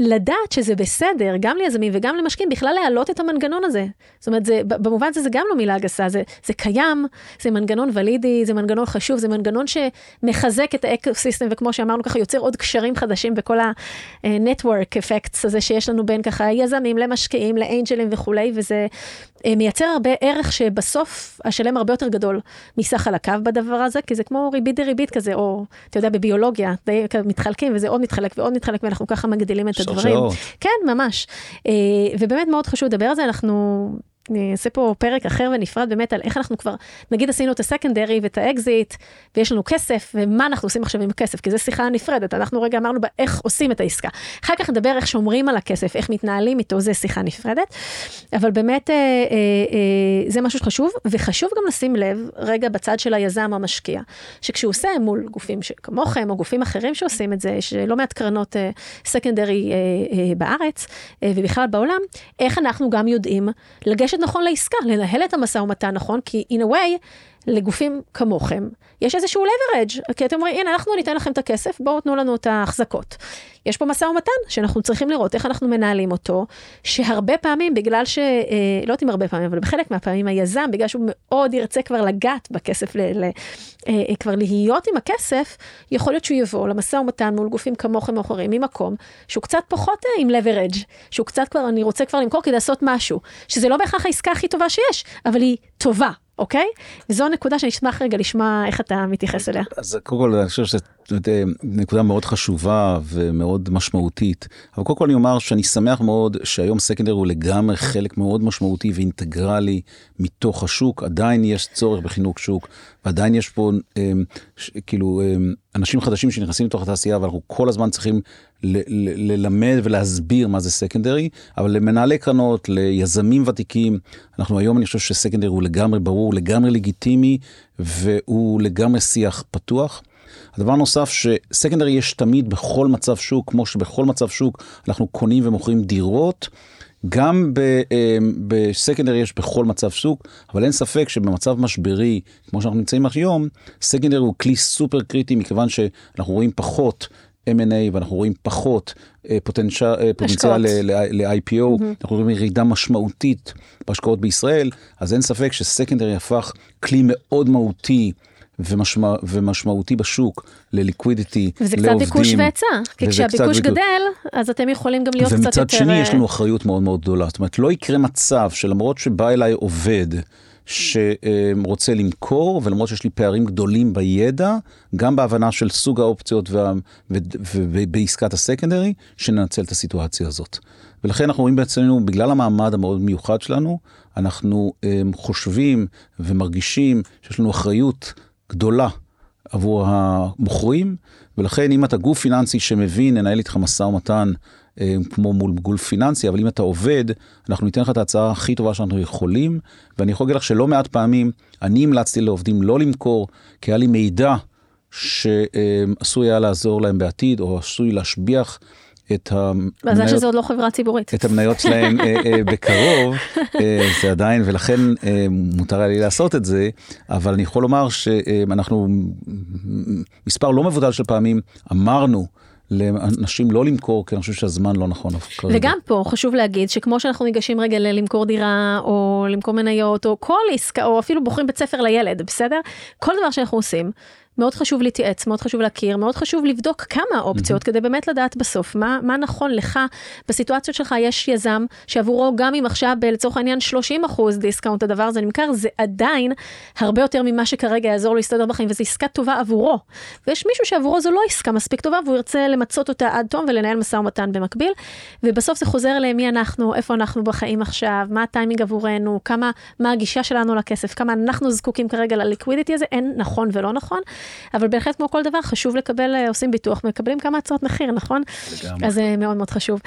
לדעת שזה בסדר, גם ליזמים וגם למשקיעים, בכלל להעלות את המנגנון הזה. זאת אומרת, זה, במובן הזה זה גם לא מילה גסה, זה, זה קיים, זה מנגנון ולידי, זה מנגנון חשוב, זה מנגנון שמחזק את האקוסיסטם, וכמו שאמרנו ככה, יוצר עוד קשרים חדשים בכל ה-network effects הזה שיש לנו בין ככה יזמים למשקיעים, לאנג'לים וכולי, וזה אה, מייצר הרבה ערך שבסוף השלם הרבה יותר גדול מסך חלקיו בדבר הזה, כי זה כמו ריבית דריבית כזה, או אתה יודע, בביולוגיה, די מתחלקים וזה עוד מתחלק ועוד מתחלק, ואנחנו ככה מגדילים את הדברים. כן, ממש. אה, ובאמת מאוד חשוב לדבר על זה, אנחנו אעשה פה פרק אחר ונפרד באמת על איך אנחנו כבר, נגיד עשינו את ה secondary ואת האקזיט, ויש לנו כסף, ומה אנחנו עושים עכשיו עם הכסף, כי זו שיחה נפרדת, אנחנו רגע אמרנו איך עושים את העסקה. אחר כך נדבר איך שומרים על הכסף, איך מתנהלים איתו, זה שיחה נפרדת. אבל באמת אה, אה, אה, זה משהו שחשוב, וחשוב גם לשים לב רגע בצד של היזם המשקיע, שכשהוא עושה מול גופים כמוכם, או גופים אחרים שעושים את זה, יש לא מעט קרנות אה, סקנדרי אה, אה, בארץ, אה, ובכלל בעולם, איך אנחנו גם יודעים לגשת לגשת נכון לעסקה, לנהל את המשא ומתן נכון, כי in a way, לגופים כמוכם, יש איזשהו leverage, כי אתם אומרים, הנה, אנחנו ניתן לכם את הכסף, בואו תנו לנו את ההחזקות. יש פה משא ומתן שאנחנו צריכים לראות איך אנחנו מנהלים אותו, שהרבה פעמים, בגלל ש... אה, לא יודעת אם הרבה פעמים, אבל בחלק מהפעמים היזם, בגלל שהוא מאוד ירצה כבר לגעת בכסף, ל, ל, אה, כבר להיות עם הכסף, יכול להיות שהוא יבוא למשא ומתן מול גופים כמוכם או אחרים, ממקום שהוא קצת פחות אה, עם leverage, שהוא קצת כבר, אני רוצה כבר למכור כדי לעשות משהו, שזה לא בהכרח העסקה הכי טובה שיש, אבל היא טובה. אוקיי? וזו נקודה שאני אשמח רגע לשמוע איך אתה מתייחס אליה.
אז קודם כל אני חושב שזו נקודה מאוד חשובה ומאוד משמעותית. אבל קודם כל אני אומר שאני שמח מאוד שהיום סקנדר הוא לגמרי חלק מאוד משמעותי ואינטגרלי מתוך השוק. עדיין יש צורך בחינוך שוק ועדיין יש פה כאילו אנשים חדשים שנכנסים לתוך התעשייה ואנחנו כל הזמן צריכים ללמד ולהסביר מה זה סקנדרי, אבל למנהלי קרנות, ליזמים ותיקים, אנחנו היום אני חושב שסקנדרי הוא לגמרי ברור, לגמרי לגיטימי, והוא לגמרי שיח פתוח. הדבר נוסף שסקנדרי יש תמיד בכל מצב שוק, כמו שבכל מצב שוק אנחנו קונים ומוכרים דירות. גם אה, בסקנדרי יש בכל מצב שוק, אבל אין ספק שבמצב משברי, כמו שאנחנו נמצאים היום, סקנדרי הוא כלי סופר קריטי, מכיוון שאנחנו רואים פחות M&A ואנחנו רואים פחות אה, פוטנציאל, אה, פוטנציאל ל-IPO, mm-hmm. אנחנו רואים ירידה משמעותית בהשקעות בישראל, אז אין ספק שסקנדרי הפך כלי מאוד מהותי. ומשמע, ומשמעותי בשוק לליקווידיטי, לעובדים.
וזה קצת ביקוש והיצע, כי כשהביקוש גדל, אז אתם יכולים גם להיות קצת יותר...
ומצד שני יש לנו אחריות מאוד מאוד גדולה. זאת אומרת, לא יקרה מצב שלמרות שבא אליי עובד, שרוצה למכור, ולמרות שיש לי פערים גדולים בידע, גם בהבנה של סוג האופציות ובעסקת הסקנדרי, שננצל את הסיטואציה הזאת. ולכן אנחנו רואים בעצמנו, בגלל המעמד המאוד מיוחד שלנו, אנחנו חושבים ומרגישים שיש לנו אחריות גדולה עבור המוכרים, ולכן אם אתה גוף פיננסי שמבין, ננהל איתך משא ומתן אה, כמו מול גוף פיננסי, אבל אם אתה עובד, אנחנו ניתן לך את ההצעה הכי טובה שאנחנו יכולים, ואני יכול להגיד לך שלא מעט פעמים אני המלצתי לעובדים לא למכור, כי היה לי מידע שעשוי היה לעזור להם בעתיד, או עשוי להשביח. את המניות,
מזל שזו עוד לא חברה ציבורית.
את המניות שלהם אה, אה, בקרוב, אה, זה עדיין, ולכן מותר היה לי לעשות את זה, אבל אני יכול לומר שאנחנו, מספר לא מבודל של פעמים, אמרנו, לאנשים לא למכור, כי אני חושב שהזמן לא נכון
כרגע. וגם פה חשוב להגיד שכמו שאנחנו ניגשים רגע למכור דירה, או למכור מניות, או כל עסקה, או אפילו בוחרים בית ספר לילד, בסדר? כל דבר שאנחנו עושים, מאוד חשוב להתייעץ, מאוד חשוב להכיר, מאוד חשוב לבדוק כמה אופציות mm-hmm. כדי באמת לדעת בסוף מה, מה נכון לך. בסיטואציות שלך יש יזם שעבורו גם אם עכשיו לצורך העניין 30 אחוז discount הדבר הזה נמכר, זה עדיין הרבה יותר ממה שכרגע יעזור לו להסתדר בחיים וזו עסקה טובה עבורו. ויש מישהו שעבורו זו לא עסקה מספיק טובה והוא ירצה למצות אותה עד תום ולנהל משא ומתן במקביל. ובסוף זה חוזר למי אנחנו, איפה אנחנו בחיים עכשיו, מה הטיימינג עבורנו, כמה, מה הגישה שלנו לכסף, כמה אנחנו זקוקים כרגע לליקווידיטי הזה, אין נכון ולא נכון. אבל בהחלט כמו כל דבר, חשוב לקבל, אה, עושים ביטוח, מקבלים כמה הצעות מחיר, נכון? לגמרי. אז זה אה, מאוד מאוד חשוב.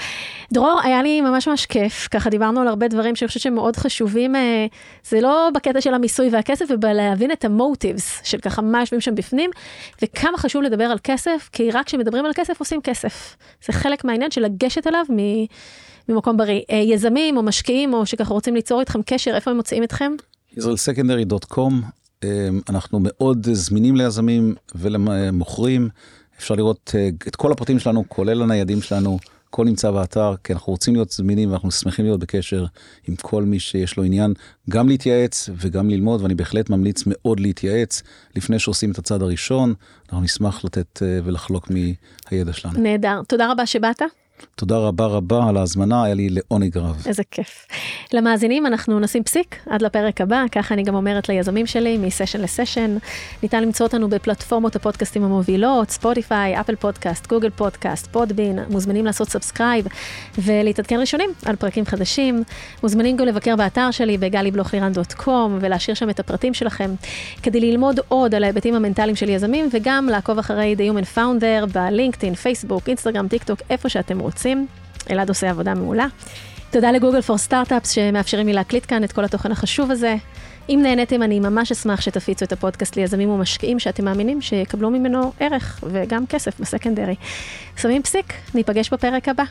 דרור, היה לי ממש ממש כיף, ככה דיברנו על הרבה דברים שאני חושבת שהם מאוד חשובים, אה, זה לא בקטע של המיסוי והכסף, ובלהבין את המוטיבס של ככה מה יושבים שם בפנים, וכמה חשוב לדבר על כסף, כי רק כשמדברים על כסף עושים כסף. זה חלק מהעניין של לגשת אליו מ... ממקום בריא. יזמים או משקיעים או שככה רוצים ליצור איתכם קשר, איפה הם מוצאים אתכם?
israelsecondary.com אנחנו מאוד זמינים ליזמים ולמוכרים. אפשר לראות אה, את כל הפרטים שלנו, כולל הניידים שלנו, הכל נמצא באתר, כי אנחנו רוצים להיות זמינים ואנחנו שמחים להיות בקשר עם כל מי שיש לו עניין, גם להתייעץ וגם ללמוד, ואני בהחלט ממליץ מאוד להתייעץ לפני שעושים את הצעד הראשון. אנחנו נשמח לתת אה, ולחלוק מהידע שלנו.
נהדר, תודה רבה שבאת.
תודה רבה רבה על ההזמנה, היה לי לעונג רב.
איזה כיף. למאזינים אנחנו נשים פסיק עד לפרק הבא, ככה אני גם אומרת ליזמים שלי, מסשן לסשן. ניתן למצוא אותנו בפלטפורמות הפודקאסטים המובילות, Spotify, Apple Podcast, Google Podcast, Podbean, מוזמנים לעשות subscribe ולהתעדכן ראשונים על פרקים חדשים. מוזמנים גם לבקר באתר שלי בגלי-בלוכלירן.קום ולהשאיר שם את הפרטים שלכם, כדי ללמוד עוד על ההיבטים המנטליים של יזמים וגם לעקוב אחרי The Human Founder רוצים. אלעד עושה עבודה מעולה. תודה לגוגל פור סטארט-אפס שמאפשרים לי להקליט כאן את כל התוכן החשוב הזה. אם נהניתם, אני ממש אשמח שתפיצו את הפודקאסט ליזמים ומשקיעים שאתם מאמינים שיקבלו ממנו ערך וגם כסף בסקנדרי. שמים פסיק, ניפגש בפרק הבא.